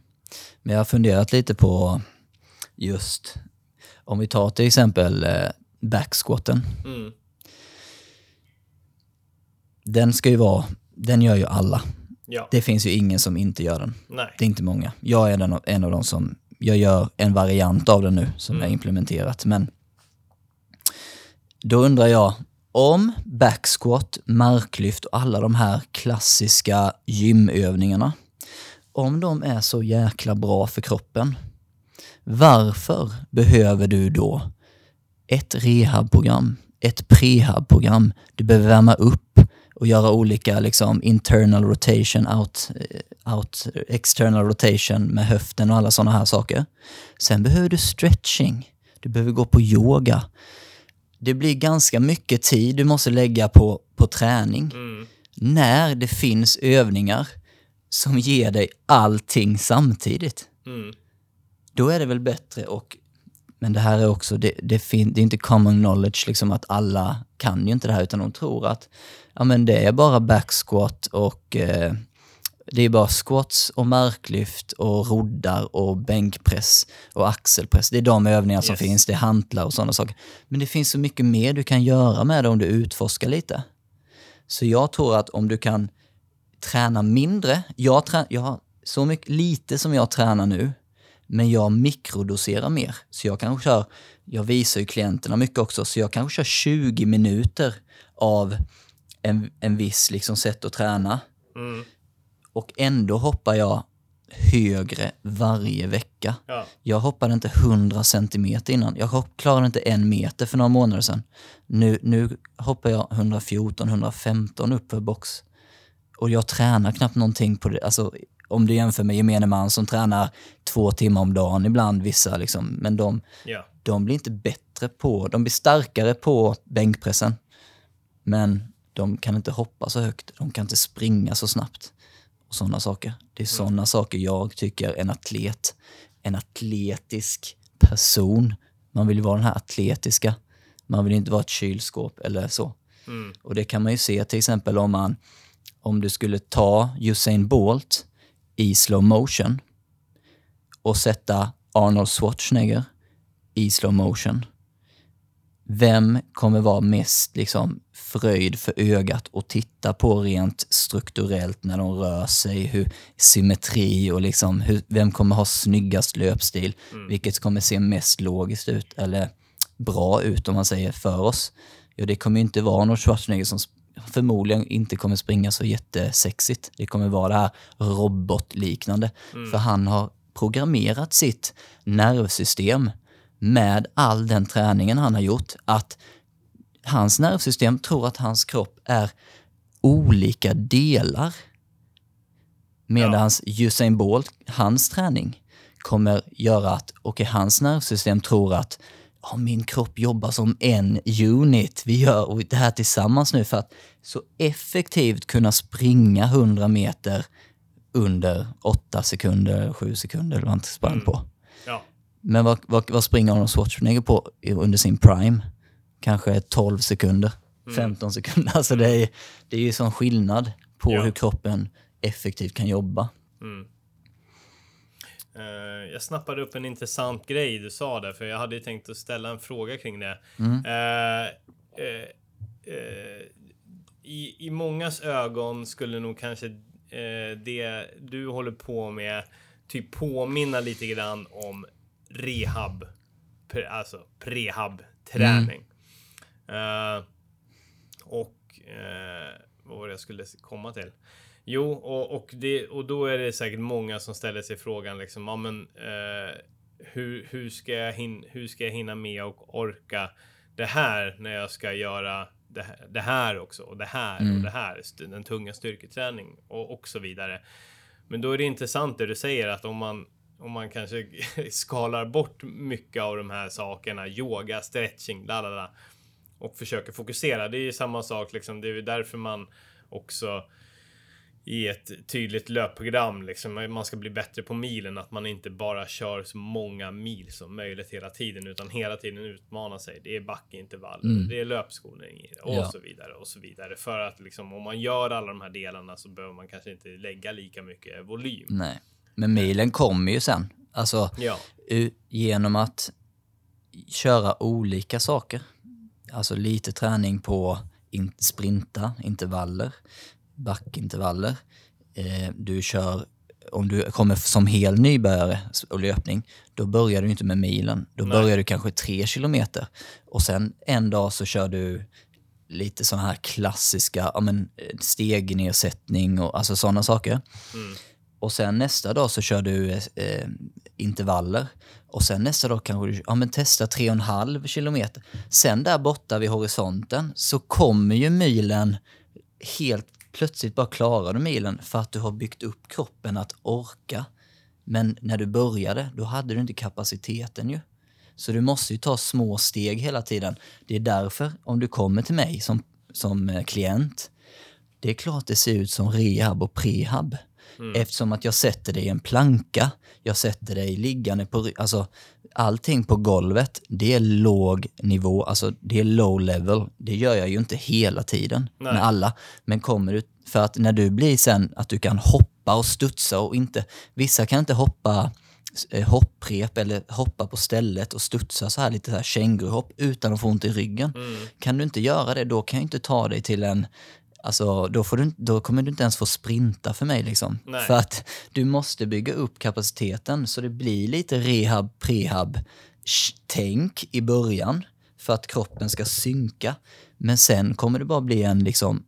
Men jag har funderat lite på just, om vi tar till exempel eh, backsquatten. Mm. Den ska ju vara, den gör ju alla. Ja. Det finns ju ingen som inte gör den. Nej. Det är inte många. Jag är den, en av de som, jag gör en variant av den nu som Mm. jag implementerat. Men då undrar jag, om backsquat, marklyft och alla de här klassiska gymövningarna, om de är så jäkla bra för kroppen, varför behöver du då ett rehabprogram, ett prehabprogram, du behöver värma upp och göra olika liksom internal rotation, out, eh, out, external rotation med höften och alla sådana här saker. Sen behöver du stretching, du behöver gå på yoga. Det blir ganska mycket tid du måste lägga på, på träning Mm. när det finns övningar som ger dig allting samtidigt Mm. Då är det väl bättre och men det här är också, det, det, fin, det är inte common knowledge liksom att alla kan ju inte det här utan de tror att ja men det är bara backsquat och eh, det är bara squats och marklyft och roddar och bänkpress och axelpress. Det är de övningar som Yes. finns, det är hantlar och sådana saker. Men det finns så mycket mer du kan göra med det om du utforskar lite. Så jag tror att om du kan träna mindre, jag, trä, jag så mycket, lite som jag tränar nu, men jag mikrodoserar mer. Så jag kanske kör, jag visar ju klienterna mycket också, så jag kanske kör 20 minuter av en, en viss liksom sätt att träna. Mm. Och ändå hoppar jag högre varje vecka. Ja. Jag hoppade inte 100 centimeter innan. Jag klarade inte en meter för några månader sedan. Nu, nu hoppar jag 114-115 upp för box. Och jag tränar knappt någonting på det. Alltså, om du jämför med gemene man som tränar två timmar om dagen ibland, vissa liksom. Men de, Ja. de blir inte bättre på, de blir starkare på bänkpressen. Men de kan inte hoppa så högt, de kan inte springa så snabbt. Och sådana saker. Det är sådana saker jag tycker en atlet, en atletisk person, man vill ju vara den här atletiska. Man vill inte vara ett kylskåp eller så. Mm. Och det kan man ju se till exempel om man, om du skulle ta Usain Bolt i slow motion och sätta Arnold Schwarzenegger i slow motion. Vem kommer vara mest liksom fröjd för ögat att titta på rent strukturellt när de rör sig, hur symmetri och liksom hur, vem kommer ha snyggast löpstil, vilket kommer se mest logiskt ut eller bra ut om man säger för oss. Ja, det kommer inte vara Arnold Schwarzenegger som förmodligen inte kommer springa så jättesexigt. Det kommer vara det här robotliknande. För han har programmerat sitt nervsystem med all den träningen han har gjort att hans nervsystem tror att hans kropp är olika delar. Medan Usain Bolt, hans träning, kommer göra att okay, hans nervsystem tror att ja, min kropp jobbar som en unit. Vi gör det här tillsammans nu för att så effektivt kunna springa 100 meter under 8 sekunder, 7 sekunder eller vad han sprang på. Ja. Men vad, vad, vad springer Arnold Schwarzenegger på under sin prime? Kanske 12 sekunder, 15 sekunder. Alltså det är, det är ju sån skillnad på Ja. hur kroppen effektivt kan jobba. Eh, jag snappade upp en intressant grej du sa där, för jag hade tänkt att ställa en fråga kring det. Mm. Eh, eh, eh, i, I mångas ögon skulle nog kanske eh, det du håller på med typ påminna lite grann om rehab. Pre, alltså prehab-träning. Eh, och eh, vad var det jag skulle komma till? Jo, och, och, det, och då är det säkert många som ställer sig frågan liksom, ja men eh, hur, hur, ska jag hin, hur ska jag hinna med och orka det här när jag ska göra det här, det här också och det här och det här, den tunga styrketräning och, och så vidare. Men då är det intressant det du säger att om man om man kanske skalar bort mycket av de här sakerna, yoga, stretching, la la la och försöker fokusera. Det är ju samma sak liksom. Det är ju därför man också i ett tydligt löpprogram liksom. Man ska bli bättre på milen, att man inte bara kör så många mil som möjligt hela tiden, utan hela tiden utmana sig. Det är backintervaller, det är löpskolning och Ja. så vidare och så vidare. För att liksom om man gör alla de här delarna så behöver man kanske inte lägga lika mycket volym. Nej. Men milen kommer ju sen. Alltså Ja, genom att köra olika saker. Alltså lite träning på in- sprinta, intervaller, backintervaller. Eh, du kör, om du kommer som hel nybörjare och löpning, då börjar du inte med milen. Då Nej. börjar du kanske tre kilometer. Och sen en dag så kör du lite sådana här klassiska ja, men, eh, stegnedsättning och alltså sådana saker. Och sen nästa dag så kör du eh, intervaller. Och sen nästa dag kanske du ja, men testa 3,5 kilometer. Sen där borta vid horisonten så kommer ju milen helt plötsligt bara klarar du milen för att du har byggt upp kroppen att orka. Men när du började, då hade du inte kapaciteten ju. Så du måste ju ta små steg hela tiden. Det är därför, om du kommer till mig som, som eh, klient, det är klart det ser ut som rehab och prehab. Eftersom att jag sätter dig i en planka, jag sätter dig liggande på, alltså allting på golvet, det är låg nivå, alltså det är low level. Det gör jag ju inte hela tiden Nej. med alla. Men kommer du, för att när du blir sen att du kan hoppa och studsa och inte, vissa kan inte hoppa eh, hopprep eller hoppa på stället och studsa så här lite så här känguruhopp utan att få ont i ryggen. Kan du inte göra det, då kan jag inte ta dig till en Alltså, då, får du, då kommer du inte ens få sprinta för mig. Liksom. Nej. För att du måste bygga upp kapaciteten så det blir lite rehab, prehab tänk i början för att kroppen ska synka. Men sen kommer det bara bli en, liksom,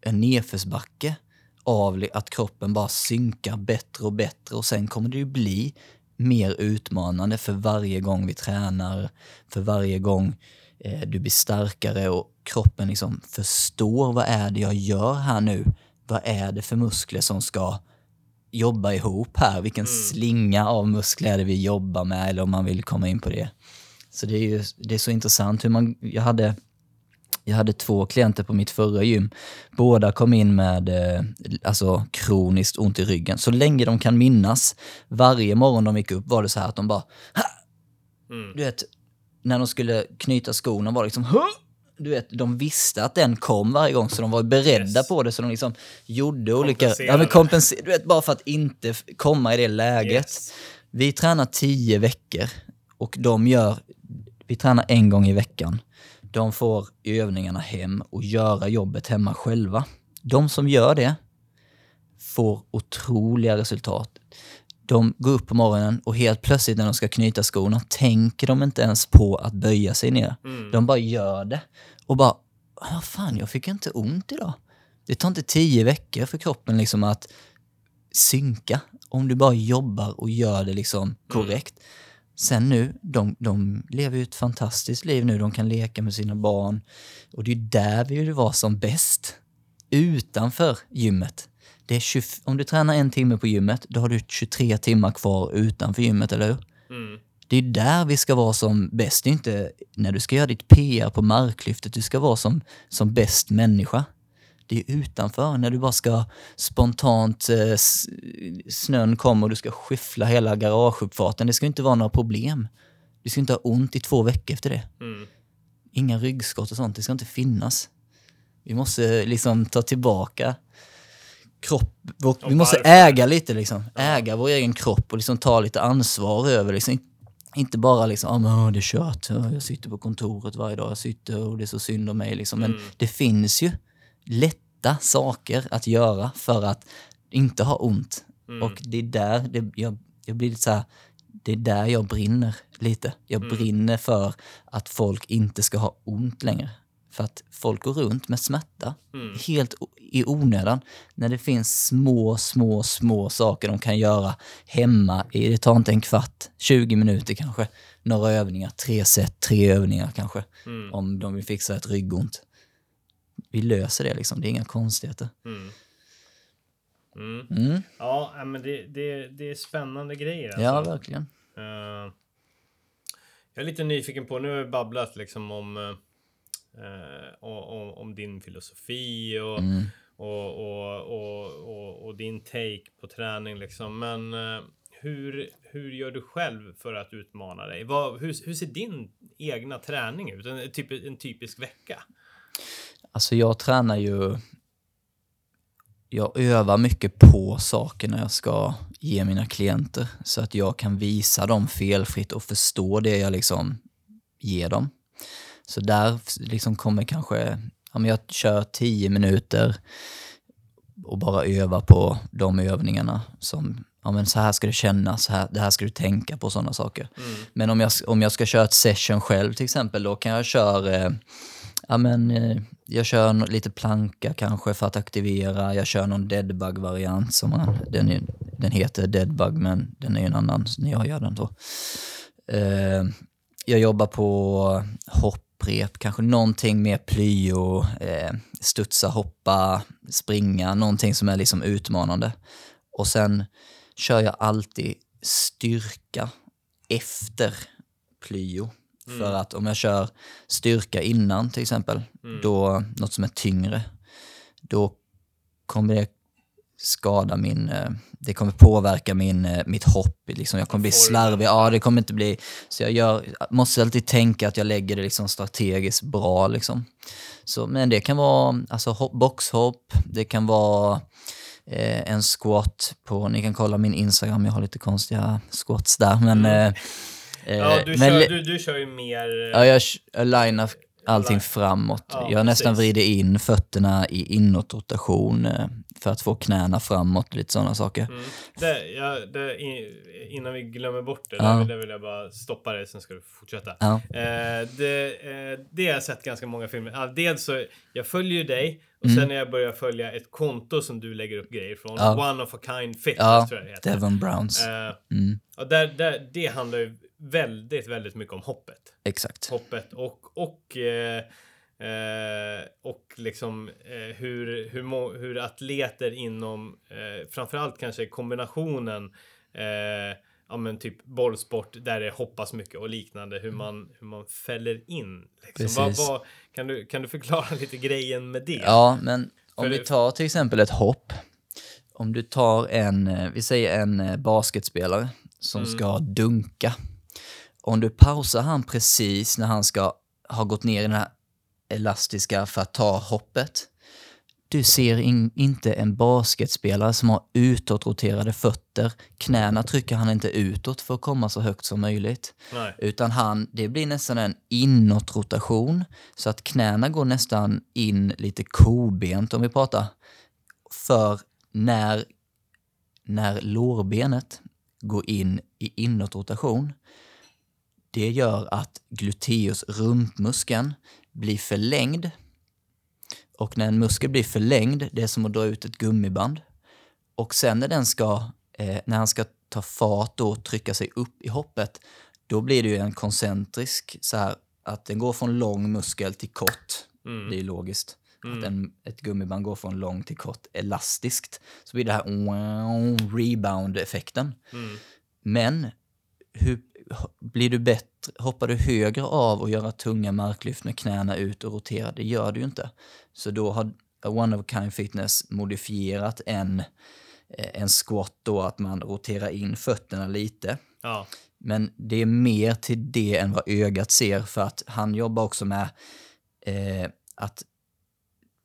en nedförsbacke av att kroppen bara synkar bättre och bättre och sen kommer det ju bli mer utmanande för varje gång vi tränar, för varje gång eh, du blir starkare och kroppen liksom förstår vad är det jag gör här nu? Vad är det för muskler som ska jobba ihop här? Vilken slinga av muskler är det vi jobbar med? Eller om man vill komma in på det. Så det är ju det är så intressant hur man, jag hade jag hade två klienter på mitt förra gym. Båda kom in med eh, alltså, kroniskt ont i ryggen. Så länge de kan minnas, varje morgon de gick upp var det så här att de bara... Mm. Du vet, när de skulle knyta skorna var liksom... "Huh!" Du vet, de visste att den kom varje gång så de var beredda Yes. på det. Så de liksom gjorde olika... Ja, men kompenser, du vet, bara för att inte komma i det läget. Yes. Vi tränar tio veckor och de gör, vi tränar en gång i veckan. De får övningarna hem och göra jobbet hemma själva. De som gör det får otroliga resultat. De går upp på morgonen och helt plötsligt när de ska knyta skorna tänker de inte ens på att böja sig ner. De bara gör det och bara vad fan, jag fick inte ont idag. Det tar inte tio veckor för kroppen liksom att synka om du bara jobbar och gör det liksom korrekt. Sen nu, de, de lever ju ett fantastiskt liv nu. De kan leka med sina barn. Och det är där vi vill vara som bäst. Utanför gymmet. Det är 20, om du tränar en timme på gymmet, då har du 23 timmar kvar utanför gymmet, eller hur? Mm. Det är där vi ska vara som bäst. Det är inte när du ska göra ditt PR på marklyftet du ska vara som, som bäst människa. Det är utanför, när du bara ska spontant, eh, snön kommer och du ska skyffla hela garageuppfarten. Det ska inte vara några problem. Du ska inte ha ont i två veckor efter det. Mm. Inga ryggskott och sånt, det ska inte finnas. Vi måste liksom ta tillbaka kropp, vår, vi måste äga lite liksom. Äga vår egen kropp och liksom ta lite ansvar över liksom. Inte bara liksom, ah, men, åh, det är kört, Ja, jag sitter på kontoret varje dag, jag sitter och det är så synd om mig liksom. Men Mm. det finns ju lätta saker att göra för att inte ha ont. Mm. Och det är där det, jag, jag blir lite så här, det är där jag brinner lite. Jag Mm. brinner för att folk inte ska ha ont längre. För att folk går runt med smärta Mm. helt i onödan. När det finns små, små, små saker de kan göra hemma. Det tar inte en kvart, 20 minuter kanske. Några övningar, tre set, tre övningar kanske. Mm. Om de vill fixa ett ryggont. Vi löser det liksom, det är inga konstigheter. Mm. Mm. Mm. Ja, men det, det, det är spännande grejer. Alltså. Ja, verkligen. Eh, jag är lite nyfiken på, nu har vi babblat liksom om, uh, om, om din filosofi och, Mm. och, och, och, och, och din take på träning liksom. Men eh, hur, hur gör du själv för att utmana dig? Vad, hur, hur ser din egna träning ut? En, typ, en typisk vecka? Alltså jag tränar ju... Jag övar mycket på saker när jag ska ge mina klienter så att jag kan visa dem felfritt och förstå det jag liksom ger dem. Så där liksom kommer kanske, om jag kör 10 minuter och bara övar på de övningarna som, ja men så här ska det kännas, så här, det här ska du tänka på sådana saker. Mm. Men om jag, om jag ska köra ett session själv till exempel, då kan jag köra, eh, ja men eh, jag kör lite planka kanske för att aktivera, jag kör någon deadbug-variant som man, den, är, den heter deadbug men den är en annan när jag gör den då. Eh, jag jobbar på hopprep, kanske någonting med plyo, eh, studsa, hoppa, springa, någonting som är liksom utmanande. Och sen kör jag alltid styrka efter plyo. För att om jag kör styrka innan till exempel, då, något som är tyngre, då kommer det skada min, eh, det kommer påverka min, eh, mitt hopp. Liksom. Jag kommer bli slarvig, ja det kommer inte bli, så jag gör, måste alltid tänka att jag lägger det liksom strategiskt bra. Liksom. Så, men det kan vara alltså, hopp, boxhopp, det kan vara eh, en squat på, ni kan kolla min Instagram, jag har lite konstiga squats där. Men, eh, eh, Mm. Ja, du, men kör, du, du kör ju mer... eh, Ja, jag, linar allting framåt. Ja, jag nästan vrider in fötterna i inåtrotation eh, för att få knäna framåt, lite sådana saker. Mm. Det, ja, det, innan vi glömmer bort det, Ja. där, vill- där vill jag bara stoppa dig, sen ska du fortsätta. Ja. Eh, det, eh, det har jag sett ganska många filmer. Dels så, jag följer ju dig och Mm. sen när jag börjar följa ett konto som du lägger upp grejer från, Ja. One of a kind fitness tror jag det heter. Devon Browns. Eh, Mm, och där, där, det handlar ju väldigt, väldigt mycket om hoppet. exakt. Hoppet och, och, eh, eh, och liksom eh, hur, hur, hur atleter inom eh, framförallt kanske kombinationen eh, ja men typ bollsport där det hoppas mycket och liknande hur man, hur man fäller in. Liksom. Vad, vad, kan, du, kan du förklara lite grejen med det? Ja, men om För- vi tar till exempel ett hopp. Om du tar en, eh, vi säger en eh, basketspelare som Mm. ska dunka. Om du pausar han precis när han ska ha gått ner i den här elastiska för att ta hoppet. Du ser in, inte en basketspelare som har utåtroterade fötter. Knäna trycker han inte utåt för att komma så högt som möjligt. Nej. Utan han, det blir nästan en inåtrotation så att knäna går nästan in lite kobent om vi pratar. För när, när lårbenet går in i inåtrotation, det gör att gluteus rumpmuskeln blir förlängd Och när en muskel blir förlängd, det är som att dra ut ett gummiband. Och sen när den ska, eh, när han ska ta fart och trycka sig upp i hoppet, då blir det ju en koncentrisk så här att den går från lång muskel till kort. Det är logiskt. Att en, ett gummiband går från lång till kort elastiskt. Så blir det här wow, rebound-effekten. Men hur, blir du bättre, hoppar du högre av och göra tunga marklyft med knäna ut och rotera? Det gör du ju inte. Så då har One of Kind Fitness modifierat en, eh, en squat då att man roterar in fötterna lite. Ja. Men det är mer till det än vad ögat ser för att han jobbar också med eh, att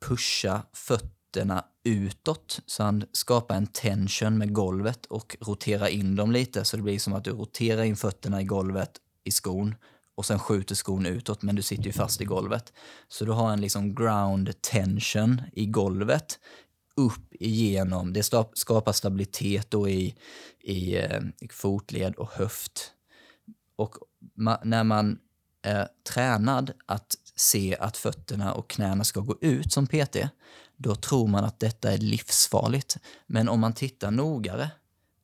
pusha fötterna utåt. Så han skapar en tension med golvet och roterar in dem lite. Så det blir som att du roterar in fötterna i golvet i skon och sen skjuter skon utåt men du sitter ju fast i golvet. Så du har en liksom ground tension i golvet upp igenom, det skapar stabilitet då i, i, i fotled och höft. Och ma- när man är tränad att se att fötterna och knäna ska gå ut som PT, då tror man att detta är livsfarligt. Men om man tittar nogare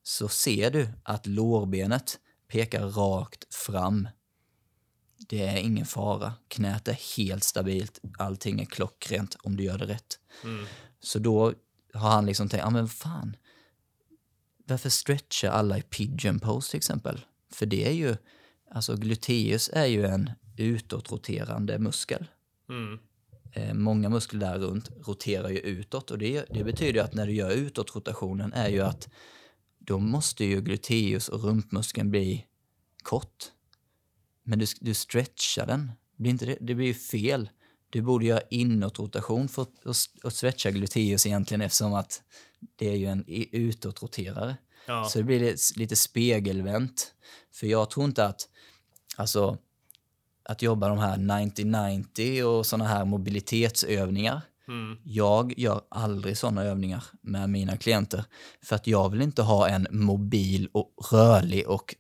så ser du att lårbenet pekar rakt fram. Det är ingen fara. Knät är helt stabilt. Allting är klockrent om du gör det rätt. Så då har han liksom tänkt, ja men fan, varför stretchar alla i pigeon pose till exempel? För det är ju, alltså gluteus är ju en utåtroterande muskel. Mm. Eh, många muskler där runt roterar ju utåt och det, det betyder att när du gör utåtrotationen är ju att då måste ju gluteus och rumpmuskeln bli kort. Men du, du stretchar den. Blir inte det, det blir ju fel. Du borde göra inåtrotation för att, att, stretcha gluteus egentligen eftersom att det är ju en utåtroterare. Ja. Så det blir lite, lite spegelvänt. För jag tror inte att, alltså, att jobba de här 90-90 och såna här mobilitetsövningar. Mm. Jag gör aldrig såna övningar med mina klienter. För att jag vill inte ha en mobil och rörlig och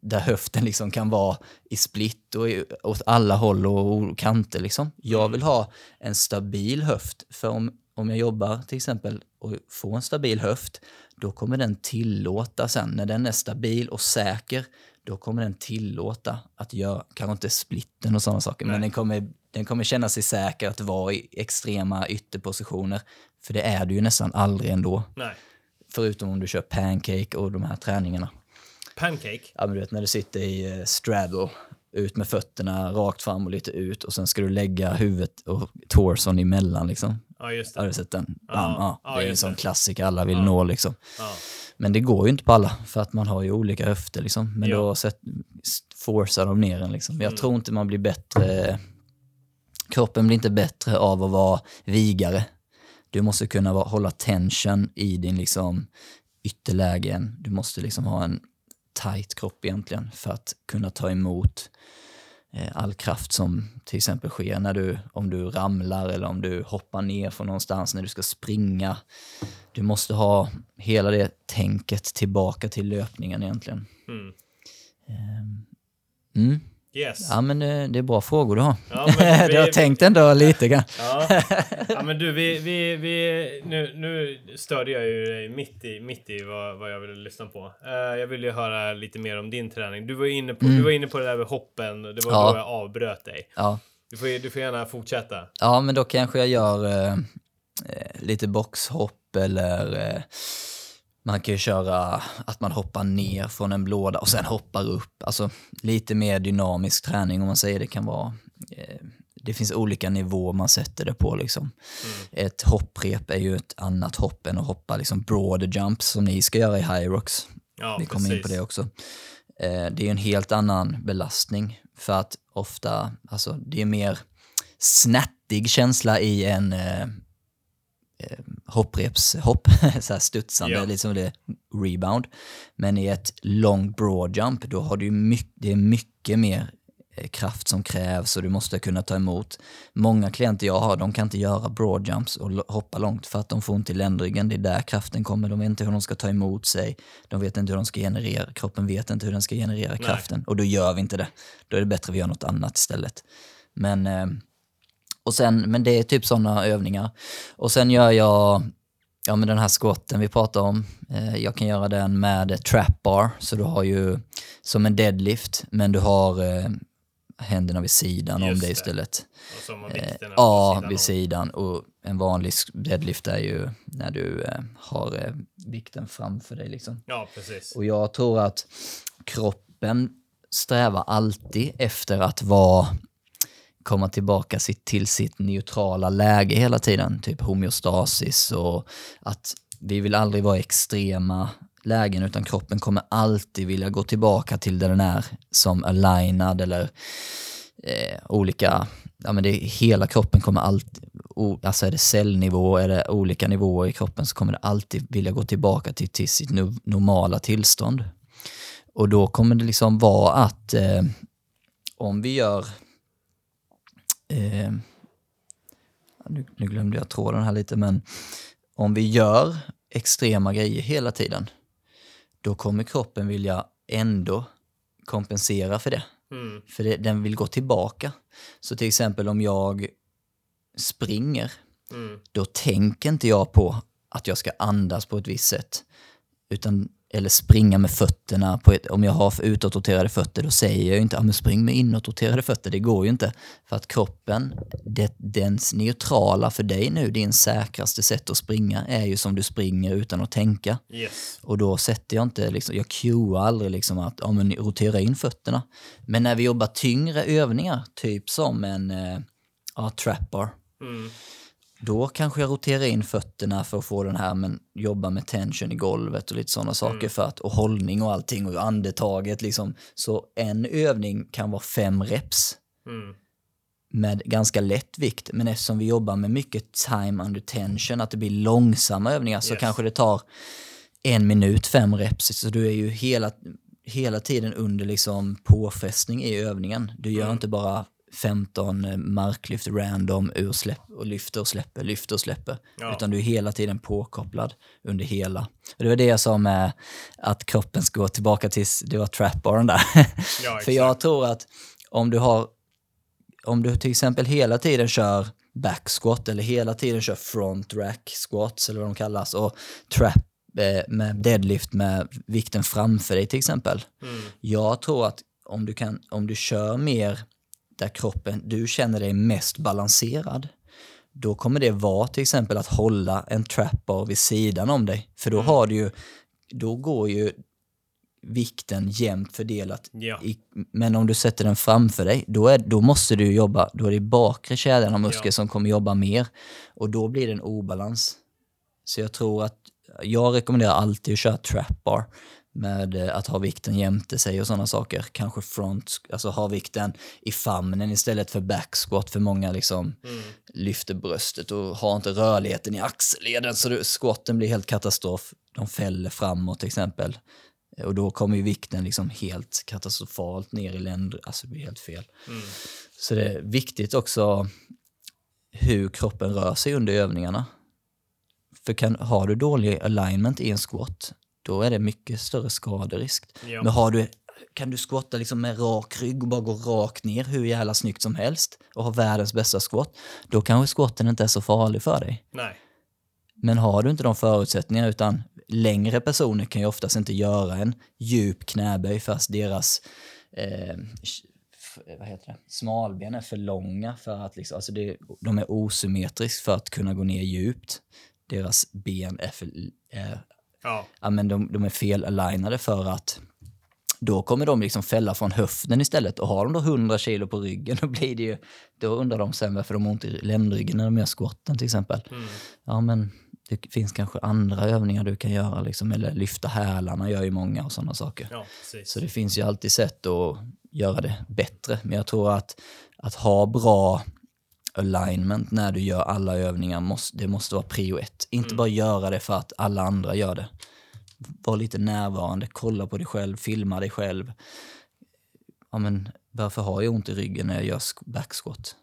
där höften liksom kan vara i split och i, åt alla håll och kanter. Liksom. Jag vill ha en stabil höft. För om, om jag jobbar till exempel och får en stabil höft, då kommer den tillåta sen, när den är stabil och säker, då kommer den tillåta att göra, kanske inte splitten och sådana saker, men Nej. den kommer, den kommer känna sig säker att vara i extrema ytterpositioner. För det är du ju nästan aldrig ändå. Nej. Förutom om du kör pancake och de här träningarna. Pancake. Ja, men du vet när du sitter i eh, straddle, ut med fötterna rakt fram och lite ut och sen ska du lägga huvudet och torson emellan liksom. Ja, just Har det. du sett den? Ja, Ja, ja, det är en sån klassiker alla vill nå liksom. Ja. Men det går ju inte på alla för att man har ju olika höfter liksom. Men Ja. då set, forcar de ner en liksom. Jag Mm. tror inte man blir bättre, kroppen blir inte bättre av att vara vigare. Du måste kunna vara, hålla tension i din liksom ytterlägen. Du måste liksom ha en tight kropp egentligen för att kunna ta emot eh, all kraft som till exempel sker när du, om du ramlar eller om du hoppar ner från någonstans när du ska springa. Du måste ha hela det tänket tillbaka till löpningen egentligen. Mm. Mm. Yes. Ja men eh, det är bra frågor du har. Ja, vi- du har tänkt ändå lite grann. Ja. ja, men du, vi, vi, vi, nu, nu störde jag ju dig mitt i, mitt i vad, vad jag ville lyssna på. Eh, jag ville ju höra lite mer om din träning. Du var inne på, du var inne på det där med hoppen. Det var Ja. då jag avbröt dig. Ja. Du får, du får gärna fortsätta. ja men då kanske jag gör eh, lite boxhopp eller eh, man kan ju köra att man hoppar ner från en blåda och sen hoppar upp. Alltså lite mer dynamisk träning om man säger det kan vara. Eh, det finns olika nivåer man sätter det på liksom. Ett hopprep är ju ett annat hopp än att hoppa liksom broader jumps som ni ska göra i Hyrox. Ja, Vi kommer in på det också. Eh, det är en helt annan belastning för att ofta, alltså det är mer snärtig känsla i en eh, eh, hopprepshopp, så här studsande, Ja. liksom det rebound. Men i ett long broad jump, då har du mycket, det är mycket mer eh, kraft som krävs och du måste kunna ta emot. Många klienter jag har, de kan inte göra broad jumps och hoppa långt för att de får ont i ländryggen. Det är där kraften kommer. De vet inte hur de ska ta emot sig. De vet inte hur de ska generera, kroppen vet inte hur den ska generera kraften. Och då gör vi inte det. Då är det bättre att vi gör något annat istället. Men eh, Och sen, men det är typ sådana övningar. Och sen gör jag, ja men den här squatten vi pratade om, eh, jag kan göra den med trap bar, så du har ju som en deadlift, men du har eh, händerna vid sidan om Just det det. istället. Och Eh, ja, vid om. sidan. Och en vanlig deadlift är ju när du eh, har eh, vikten framför dig liksom. Ja, precis. Och jag tror att kroppen strävar alltid efter att vara komma tillbaka sitt, till sitt neutrala läge hela tiden, typ homeostasis och att vi vill aldrig vara extrema lägen utan kroppen kommer alltid vilja gå tillbaka till där den är som alignad eller eh, olika, ja men det, hela kroppen kommer alltid, o, alltså är det cellnivå, är det olika nivåer i kroppen så kommer det alltid vilja gå tillbaka till, till sitt no, normala tillstånd. Och då kommer det liksom vara att eh, om vi gör eh, nu, nu glömde jag tråden här lite, men om vi gör extrema grejer hela tiden, då kommer kroppen vilja ändå kompensera för det. Mm. För det, den vill gå tillbaka. Så till exempel om jag springer, Mm. då tänker inte jag på att jag ska andas på ett visst sätt. Utan, eller springa med fötterna. På ett, om jag har utåtroterade fötter, då säger jag inte att spring med inåtroterade fötter. Det går ju inte. För att kroppen, det, dens neutrala för dig nu, din säkraste sätt att springa, är ju som du springer utan att tänka. Yes. Och då sätter jag inte, liksom, jag cuear aldrig liksom att ja, men rotera in fötterna. Men när vi jobbar tyngre övningar, typ som en eh, trap bar, Mm. Då kanske jag roterar in fötterna för att få den här, men jobba med tension i golvet och lite sådana saker för att, och hållning och allting och andetaget liksom. Så en övning kan vara fem reps Mm. med ganska lätt vikt, men eftersom vi jobbar med mycket time under tension, att det blir långsamma övningar, så Yes. kanske det tar en minut, fem reps, så du är ju hela, hela tiden under liksom påfästning i övningen. Du gör Mm. inte bara 15 eh, marklyft random ur släpp och lyfter och släpper, lyfter och släpper. Ja. Utan du är hela tiden påkopplad under hela. Och det var det jag sa med att kroppen ska gå tillbaka till, det var trapbaren där. Ja, För jag tror att om du har, om du till exempel hela tiden kör back squat eller hela tiden kör front rack squats eller vad de kallas och trap eh, med deadlift med vikten framför dig till exempel. Mm. Jag tror att om du, kan, om du kör mer där kroppen, du känner dig mest balanserad, då kommer det vara till exempel att hålla en trap bar vid sidan om dig. För då har du ju, då går ju vikten jämnt fördelat. Ja. I, men om du sätter den framför dig, då, är, då måste du jobba, då är det bakre kedjan av muskeln Ja. som kommer jobba mer. Och då blir det en obalans. Så jag tror att, jag rekommenderar alltid att köra trap bar med eh, att ha vikten jämte sig och sådana saker. Kanske front, alltså ha vikten i famnen istället för back squat för många liksom Mm. lyfter bröstet och har inte rörligheten i axelleden så du, squatten blir helt katastrof. De fäller framåt till exempel. Och då kommer ju vikten liksom helt katastrofalt ner i länder, alltså det blir helt fel. Mm. Så det är viktigt också hur kroppen rör sig under övningarna. För kan, har du dålig alignment i en squat, då är det mycket större skaderisk. Ja. Men har du, kan du squatta liksom med rak rygg och bara gå rakt ner hur jävla snyggt som helst och ha världens bästa squat, då kanske squatten inte är så farlig för dig. Nej. Men har du inte de förutsättningarna utan längre personer kan ju oftast inte göra en djup knäböj fast deras eh, f- vad heter det? smalben är för långa för att liksom, alltså det, de är osymmetriska för att kunna gå ner djupt. Deras ben är, för, är, Ja. ja, men de, de är fel alignade för att då kommer de liksom fälla från höften istället. Och har de då 100 kilo på ryggen, då blir det ju, då undrar de sen varför de har ont i ländryggen när de gör squatten till exempel. Mm. Ja, men det finns kanske andra övningar du kan göra, liksom, eller lyfta hälarna gör ju många och sådana saker. Ja. Så det finns ju alltid sätt att göra det bättre. Men jag tror att, att ha bra alignment när du gör alla övningar, måste, det måste vara prio ett. Inte Mm. bara göra det för att alla andra gör det. Var lite närvarande, kolla på dig själv, filma dig själv. Ja, men varför har jag ont i ryggen när jag gör backsquat?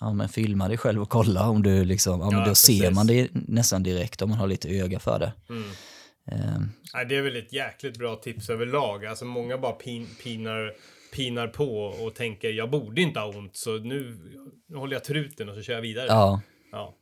Ja, men filma dig själv och kolla om du liksom, ja, men Ja, då ser precis. man det nästan direkt om man har lite öga för det. Mm. Ehm, Nej, det är väl ett jäkligt bra tips överlag. Alltså många bara pin, pinar pinar på och tänker jag borde inte ha ont så nu, nu håller jag truten och så kör jag vidare. Ja, Ja.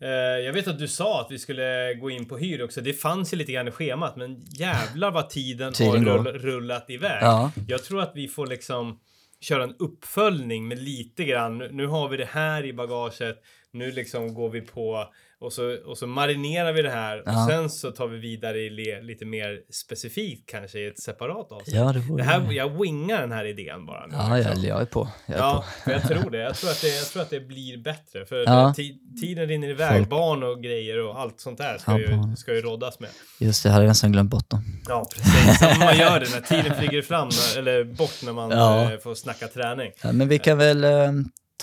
Eh, jag vet att du sa att vi skulle gå in på hyr också. Det fanns ju lite grann i schemat, men jävlar vad tiden, Tiden har rull, rullat iväg. Ja. Jag tror att vi får liksom köra en uppföljning med lite grann. Nu har vi det här i bagaget. Nu liksom går vi på och så, och så marinerar vi det här och Ja. sen så tar vi vidare i le, lite mer specifikt kanske i ett separat avsnitt. ja det vore det här, jag wingar den här idén bara. Nu, Ja, liksom. jag, jag är på. Jag är Ja, på. jag tror det. Jag tror att det, jag tror att det blir bättre. För Ja. tiden rinner iväg. Folk- Barn och grejer och allt sånt där ska, Ja, ju, ska ju råddas med. Just det, hade jag nästan glömt bort dem. Ja, precis. Som man gör det när tiden flyger fram eller bort när man eh, får snacka träning. Men vi kan väl eh,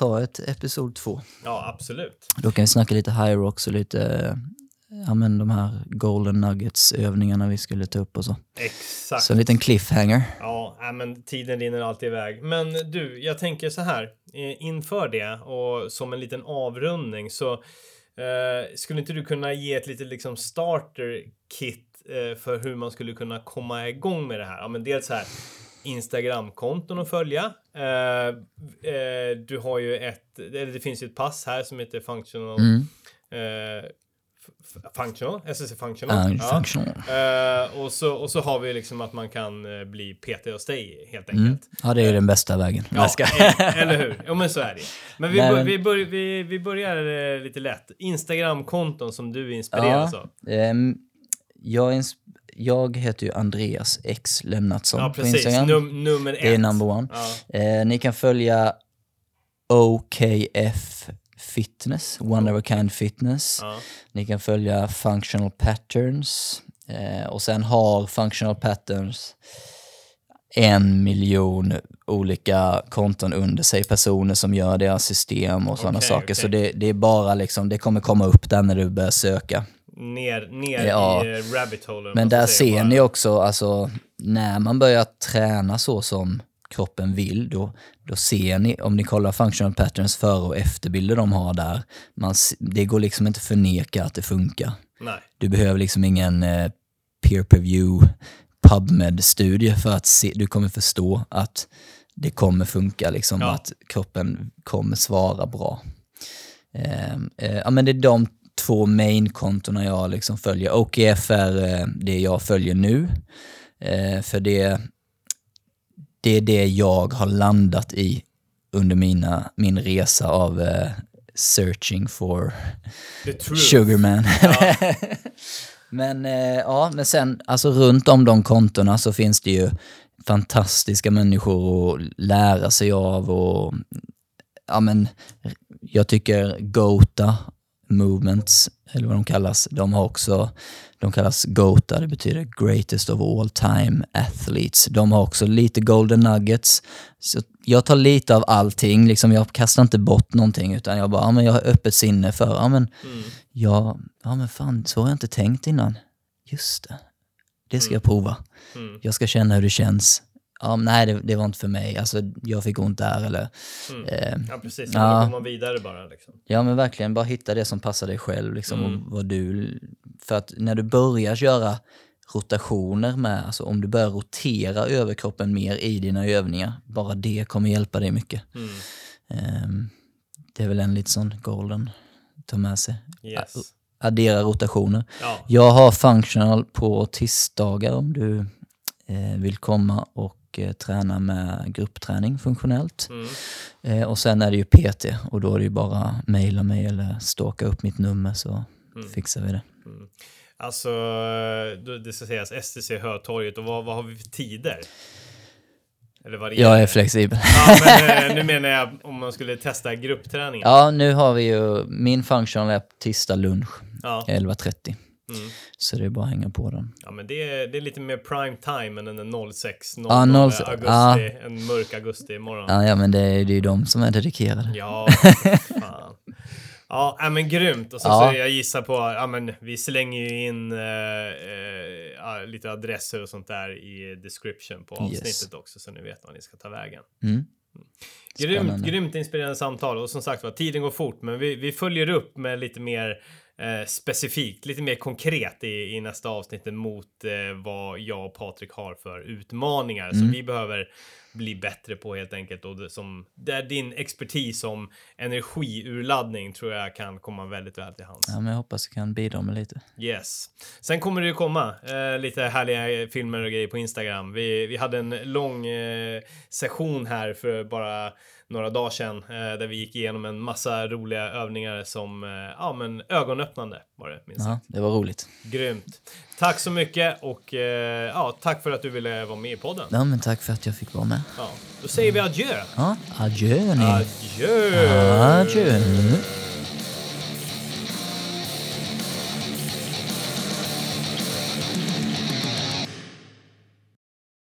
ta ett episod två. Ja, absolut. Då kan vi snacka lite high rocks och lite, eh, ja men de här golden nuggets övningarna vi skulle ta upp och så. Exakt. Så en liten cliffhanger. Ja, men tiden rinner alltid iväg. Men du, jag tänker så här. eh, Inför det och som en liten avrundning så eh, skulle inte du kunna ge ett litet liksom starter kit eh, för hur man skulle kunna komma igång med det här? Ja, men dels så här Instagramkonton att följa. Eh, eh, du har ju ett, eller det finns ju ett pass här som heter Functional Mm. eh, Functional, SSC Functional. Ja, functional. Eh, och, så, och så har vi liksom att man kan eh, bli PT hos dig helt Mm. enkelt. Ja, det är ju den bästa vägen. Ja, eh, eller hur? Ja, men så är det. Men vi, Nej, bör, vi, bör, vi, vi börjar lite lätt. Instagramkonton som du inspireras av. Ehm, jag, ins- jag heter ju Andreas X Lennartsson Ja, på. Instagram. Num, nummer ett. det är number one. Ja, Eh, ni kan följa OKF Fitness, One of a Kind Fitness. ja. Ni kan följa Functional Patterns. Eh, och sen har Functional Patterns en miljon olika konton under sig, personer som gör deras system och sådana Okej, saker. Så okej. det, det är bara liksom, det kommer komma upp där när du börjar söka. Ner, ner Ja. i eh, rabbit hole. Men där ser bara. ni också, alltså när man börjar träna så som kroppen vill, då, då ser ni, om ni kollar functional patterns före och efterbilder de har där, man, det går liksom inte förneka att det funkar. Nej. Du behöver liksom ingen eh, peer preview PubMed-studie för att se, du kommer förstå att det kommer funka, liksom, Ja. att kroppen kommer svara bra. Eh, eh, ja, men det är de två main-kontona jag liksom följer. OKF är eh, det jag följer nu, eh, för det, det är det jag har landat i under mina, min resa av eh, searching for. Sugarman. Ja. men ja, men sen alltså runt om de kontona så finns det ju fantastiska människor att lära sig av och ja men jag tycker Gota Movements, eller vad de kallas, de har också, de kallas Gota, det betyder Greatest of All Time Athletes. De har också lite Golden Nuggets. Så jag tar lite av allting, liksom jag kastar inte bort någonting utan jag bara, ja men jag har öppet sinne för, ja men Mm. Ja, ja men fan, så har jag inte tänkt innan. Just det. Det ska jag prova. Mm. Jag ska känna hur det känns. Ja, nej, det, det var inte för mig. Alltså, jag fick ont där eller... Mm. Eh, Ja, precis. Ja. Då går man vidare bara. Liksom. ja, men verkligen bara hitta det som passar dig själv. Liksom, Mm. och vad du, för att när du börjar göra rotationer med, alltså om du börjar rotera överkroppen mer i dina övningar, bara det kommer hjälpa dig mycket. Mm. Ehm, det är väl en lite sån golden ta med sig. Yes. Addera rotationer. Ja. Jag har functional på tisdagar om du eh, vill komma och eh, träna med gruppträning funktionellt. Mm. Eh, och sen är det ju PT och då är det ju bara mejla mig eller stalka upp mitt nummer så Mm. fixar vi det. Mm. Alltså, då- det ska sägas STC Hötorget och vad, vad har vi för tider? Eller vad det Jag är flexibel. Ja, men eh, nu menar jag om man skulle testa gruppträningen. Ja, nu har vi ju, min functional är tisdag lunch Ja. 11.30. Mm. Så det är bara att hänga på den. Ja, men det är, det är lite mer prime time än den 06, 00 Ja, 06, augusti, ja. en mörk augusti imorgon. Ja, ja men det är det är ju de som är dedikerade. Ja, fan. Ja, ja, men grymt. Och så, Ja. så jag gissar på, ja men vi slänger ju in eh, ja, lite adresser och sånt där i description på Yes. avsnittet också så ni vet vad ni ska ta vägen. Mm. Grymt, grymt inspirerande samtal och som sagt var, tiden går fort men vi, vi följer upp med lite mer eh, specifikt, lite mer konkret i, i nästa avsnitt mot eh, vad jag och Patrik har för utmaningar Mm. som vi behöver bli bättre på helt enkelt och det, som, där din expertis om energiurladdning tror jag kan komma väldigt väl till hands. Ja, men jag hoppas jag kan bidra med lite. Yes. Sen kommer det ju komma eh, lite härliga filmer och grejer på Instagram. Vi, vi hade en lång eh, session här för bara några dagar sedan eh, där vi gick igenom en massa roliga övningar som eh, ja, men ögonöppnande var det minst Ja, det var roligt. Grymt. Tack så mycket och eh, ja, tack för att du ville vara med i podden. Ja, men tack för att jag fick vara med. Ja, då säger vi adjö. Ja, adjö ni. Adjö! Adjö.